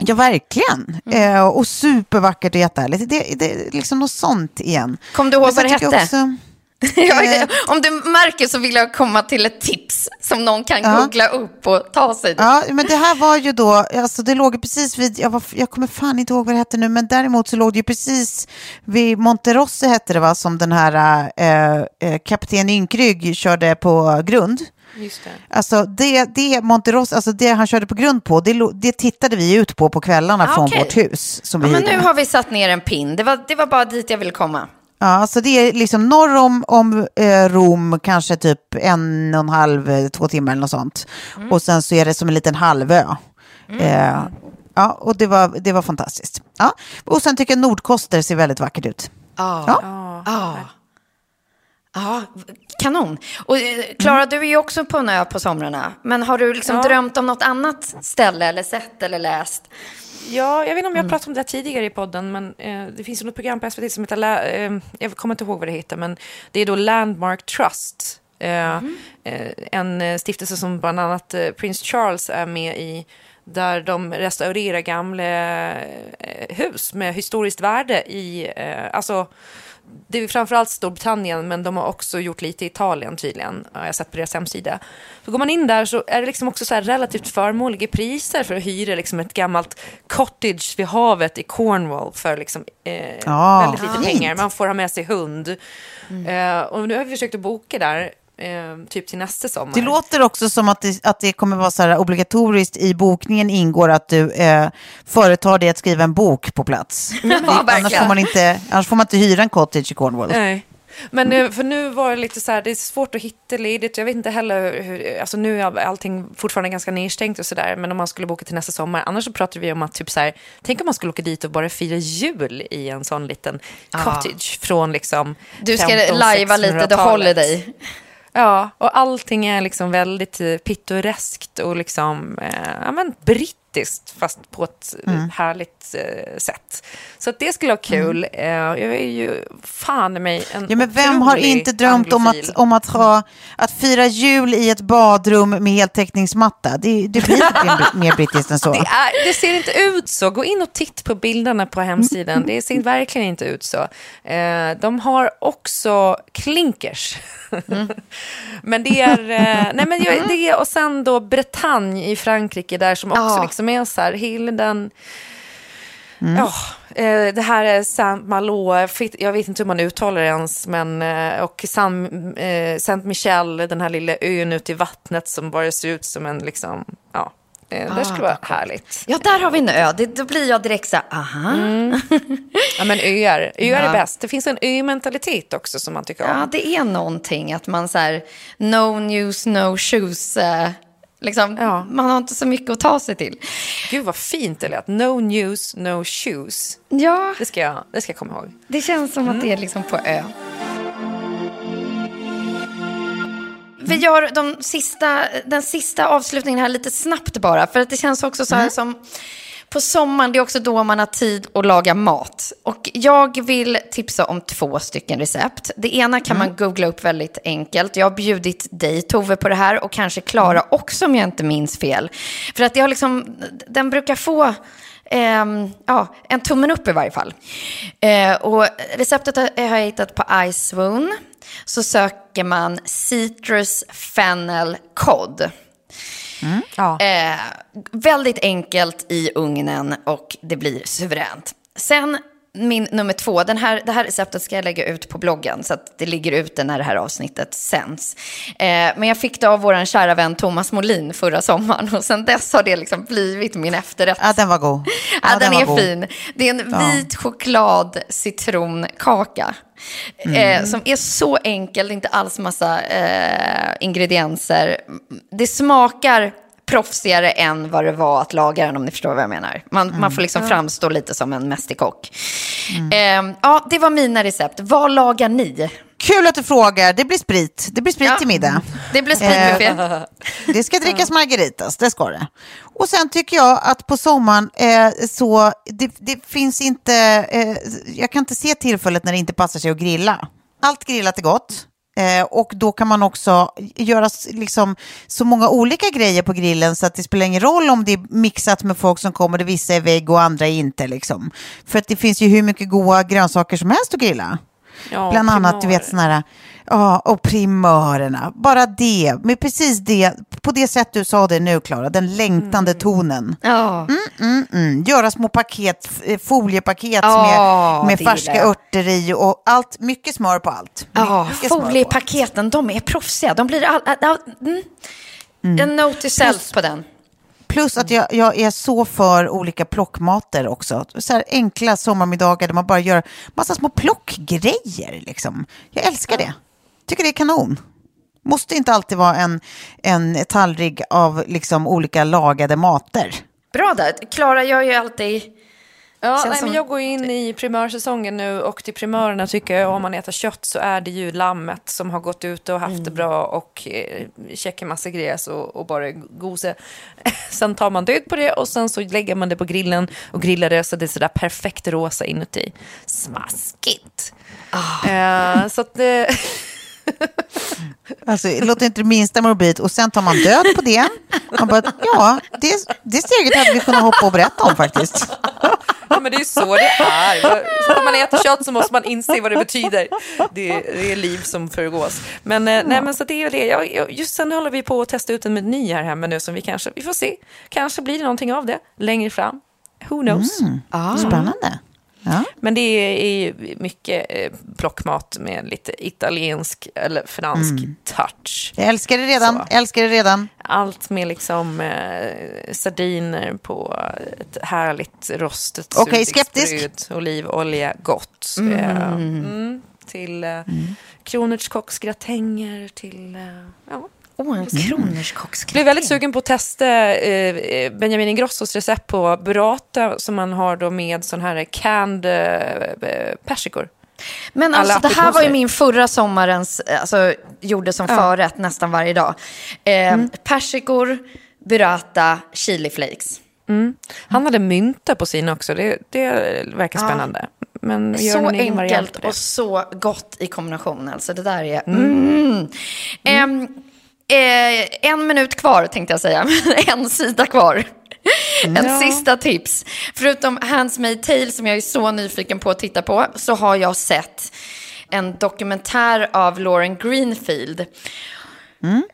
Speaker 1: Ja, verkligen. Eh, och supervackert och jättehärligt. Det, det är liksom något sånt igen.
Speaker 2: Kom du ihåg vad det hette?
Speaker 1: Också, Eh. [laughs]
Speaker 2: om du märker så vill jag komma till ett tips som någon kan
Speaker 1: Ja.
Speaker 2: googla upp och ta sig dit.
Speaker 1: Ja, men det här var ju då, alltså det låg ju precis vid, jag, var, jag kommer fan inte ihåg vad det hette nu, men däremot så låg det ju precis vid Monterossi hette det va, som den här eh, eh, kapten Ynkrygg körde på grund.
Speaker 4: Just det.
Speaker 1: Alltså det, det Monterossi, alltså det han körde på grund på, det, det tittade vi ut på på kvällarna
Speaker 2: Ah,
Speaker 1: från vårt hus. Som
Speaker 2: Ja,
Speaker 1: vi
Speaker 2: men nu har vi satt ner en pin. Det var, det var bara dit jag ville komma.
Speaker 1: Ja, alltså det är liksom norr om, om eh, Rom, kanske typ en och en halv, två timmar eller något sånt.
Speaker 2: Mm.
Speaker 1: Och sen så är det som en liten halvö. Eh, ja, och det var, det var fantastiskt. Ja. Och sen tycker jag Nordkoster ser väldigt vackert ut.
Speaker 2: Ja.
Speaker 1: Ja.
Speaker 2: Ja. Ja, kanon. Och eh, Klara,
Speaker 1: Mm.
Speaker 2: du är ju också på en ö på somrarna. Men har du liksom
Speaker 4: Ja.
Speaker 2: drömt om något annat ställe eller sett eller läst?
Speaker 4: Ja, jag vet inte om jag har pratat om det tidigare i podden, men eh, det finns ju något program på SVT som heter, La- eh, jag kommer inte ihåg vad det heter, men det är då Landmark Trust. Eh, eh, en eh, stiftelse som bland annat eh, Prins Charles är med i, där de restaurerar gamla hus med historiskt värde i, alltså det är framförallt Storbritannien, men de har också gjort lite i Italien tydligen. har jag sett på deras hemsida. Så går man in där så är det liksom också så relativt förmånliga priser för att hyra liksom ett gammalt cottage vid havet i Cornwall för liksom, eh,
Speaker 1: Ja,
Speaker 4: väldigt lite
Speaker 1: fint.
Speaker 4: pengar. Man får ha med sig hund. Eh, och nu har vi försökt att boka där, eh, typ till nästa sommar.
Speaker 1: Det låter också som att det, att det kommer vara så här obligatoriskt i bokningen ingår att du eh, företar dig att skriva en bok på plats. [laughs]
Speaker 2: Ja,
Speaker 1: annars,
Speaker 2: verkligen.
Speaker 1: får man inte, annars får man inte hyra en cottage i Cornwall.
Speaker 4: Nej. Men eh, för nu var det lite så här, det är svårt att hitta ledigt. Jag vet inte heller hur, alltså nu är allting fortfarande ganska nedstängt och sådär. Men om man skulle boka till nästa sommar. Annars så pratar vi om att typ så här, tänk om man skulle åka dit och bara fira jul i en sån liten cottage från liksom
Speaker 2: Du ska
Speaker 4: 1500
Speaker 2: lajva lite The
Speaker 4: 1600-talet.
Speaker 2: Holiday.
Speaker 4: Ja, och allting är liksom väldigt eh, pittoreskt och liksom, eh, ja men brittiskt fast på ett
Speaker 1: Mm.
Speaker 4: härligt eh, sätt. Så det skulle vara kul. Eh, jag är ju fan mig en
Speaker 1: Ja, men vem har inte drömt om att, om att, ha, att fira jul i ett badrum med heltäckningsmatta? Det, det blir inte mer- brittiskt än så.
Speaker 4: Det, är, det ser inte ut så. Gå in och titta på bilderna på hemsidan. Det ser verkligen inte ut så. Eh, de har också klinkers. [laughs] men det är... Eh, nej men jag- det och sen då Bretagne i Frankrike där som också
Speaker 2: Ja.
Speaker 4: liksom är så här, hela den... Ja, eh, det här är Saint Malo, jag vet- inte hur man uttalar det ens, men eh, och Saint, eh, Saint Michel, den här lilla ön ute i vattnet som bara ser ut som en liksom, ja, Eh, det skulle vara härligt.
Speaker 2: Ja, där har vi en ö. Det, då blir jag direkt så här, aha.
Speaker 4: Ja, men öar. [laughs] Öar
Speaker 2: Ja.
Speaker 4: är bäst. Det finns en ö-mentalitet också som man tycker om.
Speaker 2: Ja, det är någonting att man så här, no news, no shoes. Eh, liksom,
Speaker 4: Ja.
Speaker 2: Man har inte så mycket att ta sig till.
Speaker 4: Gud vad fint det lät. No news, no shoes.
Speaker 2: Ja,
Speaker 4: Det ska jag, det ska jag komma ihåg.
Speaker 2: det känns som att det är liksom på ö. Vi gör de sista, den sista avslutningen här lite snabbt bara. För att det känns också så här som på sommaren, det är också då man har tid att laga mat. Och jag vill tipsa om två stycken recept. Det ena kan man googla upp väldigt enkelt. Jag har bjudit dig Tove på det här och kanske Klara också om jag inte minns fel. För att jag liksom, den brukar få Ehm, ja, en tummen upp i varje fall. Eh, och receptet har har jag hittat på iSwoon. Så söker man citrus fennel cod.
Speaker 4: Ja.
Speaker 2: Eh, väldigt enkelt i ugnen och det blir suveränt. Sen min nummer två, den här, det här receptet ska jag lägga ut på bloggen så att det ligger ute när det här avsnittet sänds. Eh, men jag fick det av vår kära vän Thomas Molin förra sommaren och sen dess har det liksom blivit min efterrätt.
Speaker 1: Ja, den var god.
Speaker 2: Ja, den,
Speaker 1: var
Speaker 2: är
Speaker 1: god.
Speaker 2: fin. Det är en
Speaker 1: Ja.
Speaker 2: vit choklad citronkaka.
Speaker 1: Mm.
Speaker 2: Eh, som är så enkel, inte alls massa eh, ingredienser. Det smakar proffsigare än vad det var att laga den om ni förstår vad jag menar. Man,
Speaker 1: Mm.
Speaker 2: man får liksom framstå lite som en mästerkock. Eh, ja, det var mina recept. Vad lagar ni?
Speaker 1: Kul att du frågar. Det blir sprit. Det blir sprit
Speaker 2: Ja.
Speaker 1: till middag.
Speaker 2: Det blir spritbuffé.
Speaker 1: Eh, [laughs] Det ska drickas margaritas, det ska det. Och sen tycker jag att på sommaren eh, så, det, det finns inte, eh, jag kan inte se tillfället när det inte passar sig att grilla. Allt grillat är gott. Eh, och då kan man också göra liksom, så många olika grejer på grillen så att det spelar ingen roll om det är mixat med folk som kommer, det vissa är vägg och andra är inte. Liksom. För att det finns ju hur mycket goda grönsaker som helst att grilla.
Speaker 4: Ja,
Speaker 1: Bland annat, du vet, sådana här, ja, och primörerna. Bara det, med precis det, på det sätt du sa det nu, Klara, den längtande tonen.
Speaker 2: Ja.
Speaker 1: Mm, mm. Göra små paket, eh, foliepaket
Speaker 2: Ja,
Speaker 1: med, med
Speaker 2: det
Speaker 1: färska
Speaker 2: gillar jag.
Speaker 1: örter i och allt, mycket smör på allt.
Speaker 2: Ja,
Speaker 1: Mycket smör på allt.
Speaker 2: foliepaketen, de är proffsiga. De blir all, all, all, mm. En note to self på den.
Speaker 1: Plus att jag, jag är så för olika plockmater också. Så här enkla sommarmiddagar där man bara gör massa små plockgrejer. Liksom. Jag älskar det. Tycker det är kanon. Måste inte alltid vara en, en tallrik av liksom olika lagade mater.
Speaker 2: Bra där. Klara gör ju alltid...
Speaker 4: Ja, nej, men jag går in i primörsäsongen nu och till primörerna tycker jag om man äter kött så är det ju lammet som har gått ut och haft
Speaker 2: Mm.
Speaker 4: det bra och eh, käkar massa gräs och, och bara gose. [laughs] sen tar man död på det och sen så lägger man det på grillen och grillar det så det är sådär perfekt rosa inuti. Smaskigt!
Speaker 2: Ah.
Speaker 4: Eh, så att det... [laughs]
Speaker 1: Alltså, det låter inte det minsta morbid. Och sen tar man död på det. Man bara, ja, det, det steget hade vi kunnat hoppa och berätta om faktiskt. [laughs]
Speaker 4: Ja, men det är ju så det är. Så när man äter kött så måste man inse vad det betyder. Det är, det är liv som förgås. Men, eh, nej, men så det är det. Jag, jag, just sen håller vi på att testa ut en meny här hemma nu som vi kanske, vi får se. Kanske blir det någonting av det längre fram. Who knows?
Speaker 1: Spännande. Ja.
Speaker 4: Men det är, mycket eh, plockmat med lite italiensk eller fransk touch.
Speaker 1: Jag älskar det redan.
Speaker 4: Så.
Speaker 1: Älskar det redan.
Speaker 4: Allt med liksom eh, sardiner på ett härligt rostet surdegsbröd,
Speaker 1: skeptisk.
Speaker 4: olivolja, gott. Eh, mm, till eh, kronärtskocksgratänger, till... Eh, ja.
Speaker 2: Åh, en kronärtskocksgratäng.
Speaker 4: Blev väldigt sugen på att testa eh, Benjamin Ingrossos recept på burrata som man har då med sån här canned eh, persikor.
Speaker 2: Men alltså, det här var ju min förra sommarens, eh, alltså gjorde som förrätt nästan varje dag. Eh, Persikor, burrata, chiliflakes.
Speaker 4: Han hade mynta på sin också, det, det verkar spännande. Men gör
Speaker 2: Så enkelt och så gott i kombination. Alltså det där är... Mm. Em, eh, en minut kvar tänkte jag säga. [laughs] en sida kvar. En sista tips. Förutom Handmaid's Tale som jag är så nyfiken på att titta på så har jag sett en dokumentär av Lauren Greenfield.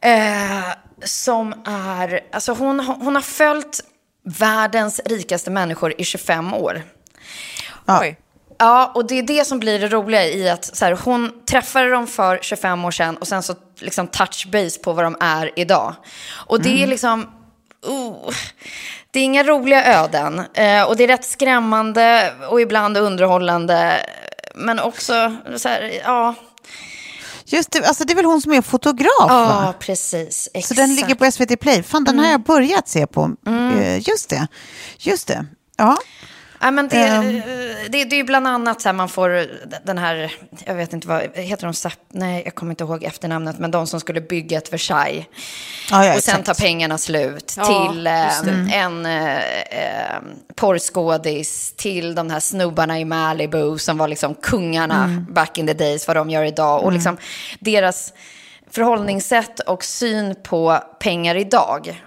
Speaker 2: Eh, som är, alltså hon, hon har följt världens rikaste människor i 25 år.
Speaker 4: Oj.
Speaker 2: Ja, och det är det som blir det roliga i att så här, hon träffade dem för 25 år sedan och sen så liksom touch base på vad de är idag. Och det är liksom, oh, Det är inga roliga öden. Eh, och det är rätt skrämmande och ibland underhållande. Men också så här, ja.
Speaker 1: Just det, alltså det är väl hon som är fotograf?
Speaker 2: Ja,
Speaker 1: va?
Speaker 2: precis. Exakt.
Speaker 1: Så den ligger på SVT Play. Fan, den har jag börjat se på. Eh, Just det. Just det. Ja.
Speaker 2: Ja, men det,
Speaker 1: Ehm.
Speaker 2: det, det är ju bland annat så här man får den här, jag vet inte vad, heter de Zapp? Nej, jag kommer inte ihåg efternamnet, men de som skulle bygga ett Versailles.
Speaker 1: Ja, ja,
Speaker 2: och sen tar pengarna slut
Speaker 4: Ja,
Speaker 2: till eh, en eh, eh, porrskådis, till de här snubbarna i Malibu som var liksom kungarna back in the days, vad de gör idag. Och liksom deras förhållningssätt och syn på pengar idag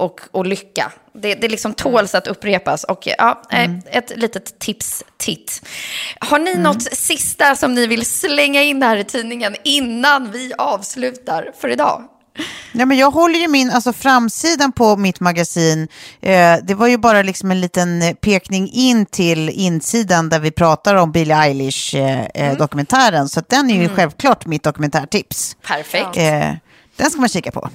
Speaker 2: och, och lycka. Det, det liksom tåls att upprepas. Och ja, eh, ett litet tips, titt. Har ni något sista som ni vill slänga in här i tidningen innan vi avslutar för idag?
Speaker 1: Ja, men jag håller ju min, alltså framsidan på mitt magasin, eh, det var ju bara liksom en liten eh, pekning in till insidan där vi pratar om Billie Eilish-dokumentären. så att den är ju självklart mitt dokumentärtips.
Speaker 2: Perfekt.
Speaker 1: Eh, den ska man kika på.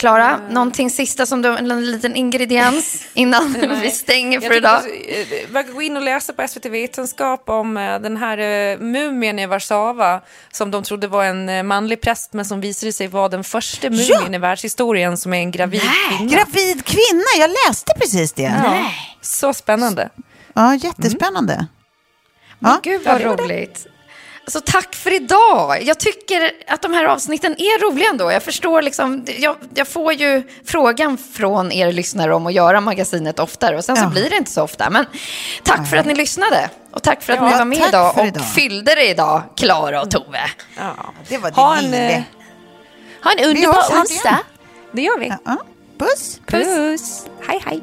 Speaker 2: Klara, någonting sista som du, en liten ingrediens innan [laughs] vi stänger för idag?
Speaker 4: Man kan gå in och läsa på SVT Vetenskap om eh, den här eh, mumien i Warszawa som de trodde var en eh, manlig präst men som visade sig vara den första mumien i världshistorien som är en gravid kvinna.
Speaker 1: Gravid kvinna, jag läste precis det. Ja,
Speaker 4: Ja. Så spännande.
Speaker 1: jättespännande.
Speaker 2: Men
Speaker 1: Ja.
Speaker 2: Gud vad roligt. Alltså, tack för idag. Jag tycker att de här avsnitten är roliga ändå. Jag förstår liksom, jag, jag får ju frågan från er lyssnare om att göra magasinet oftare och sen så
Speaker 1: Ja.
Speaker 2: blir det inte så ofta. Men tack för att ni lyssnade och tack för att
Speaker 1: Ja,
Speaker 2: ni var med idag och
Speaker 1: idag.
Speaker 2: fyllde det idag, Klara och Tove.
Speaker 4: Ja.
Speaker 1: Det var
Speaker 4: Ha
Speaker 1: det
Speaker 4: en,
Speaker 1: lille.
Speaker 4: eh, ha en
Speaker 1: Vi
Speaker 4: underbar
Speaker 1: hörs snart
Speaker 4: onsdag. Det gör vi.
Speaker 1: Ja, puss.
Speaker 4: Puss. Hej, hej.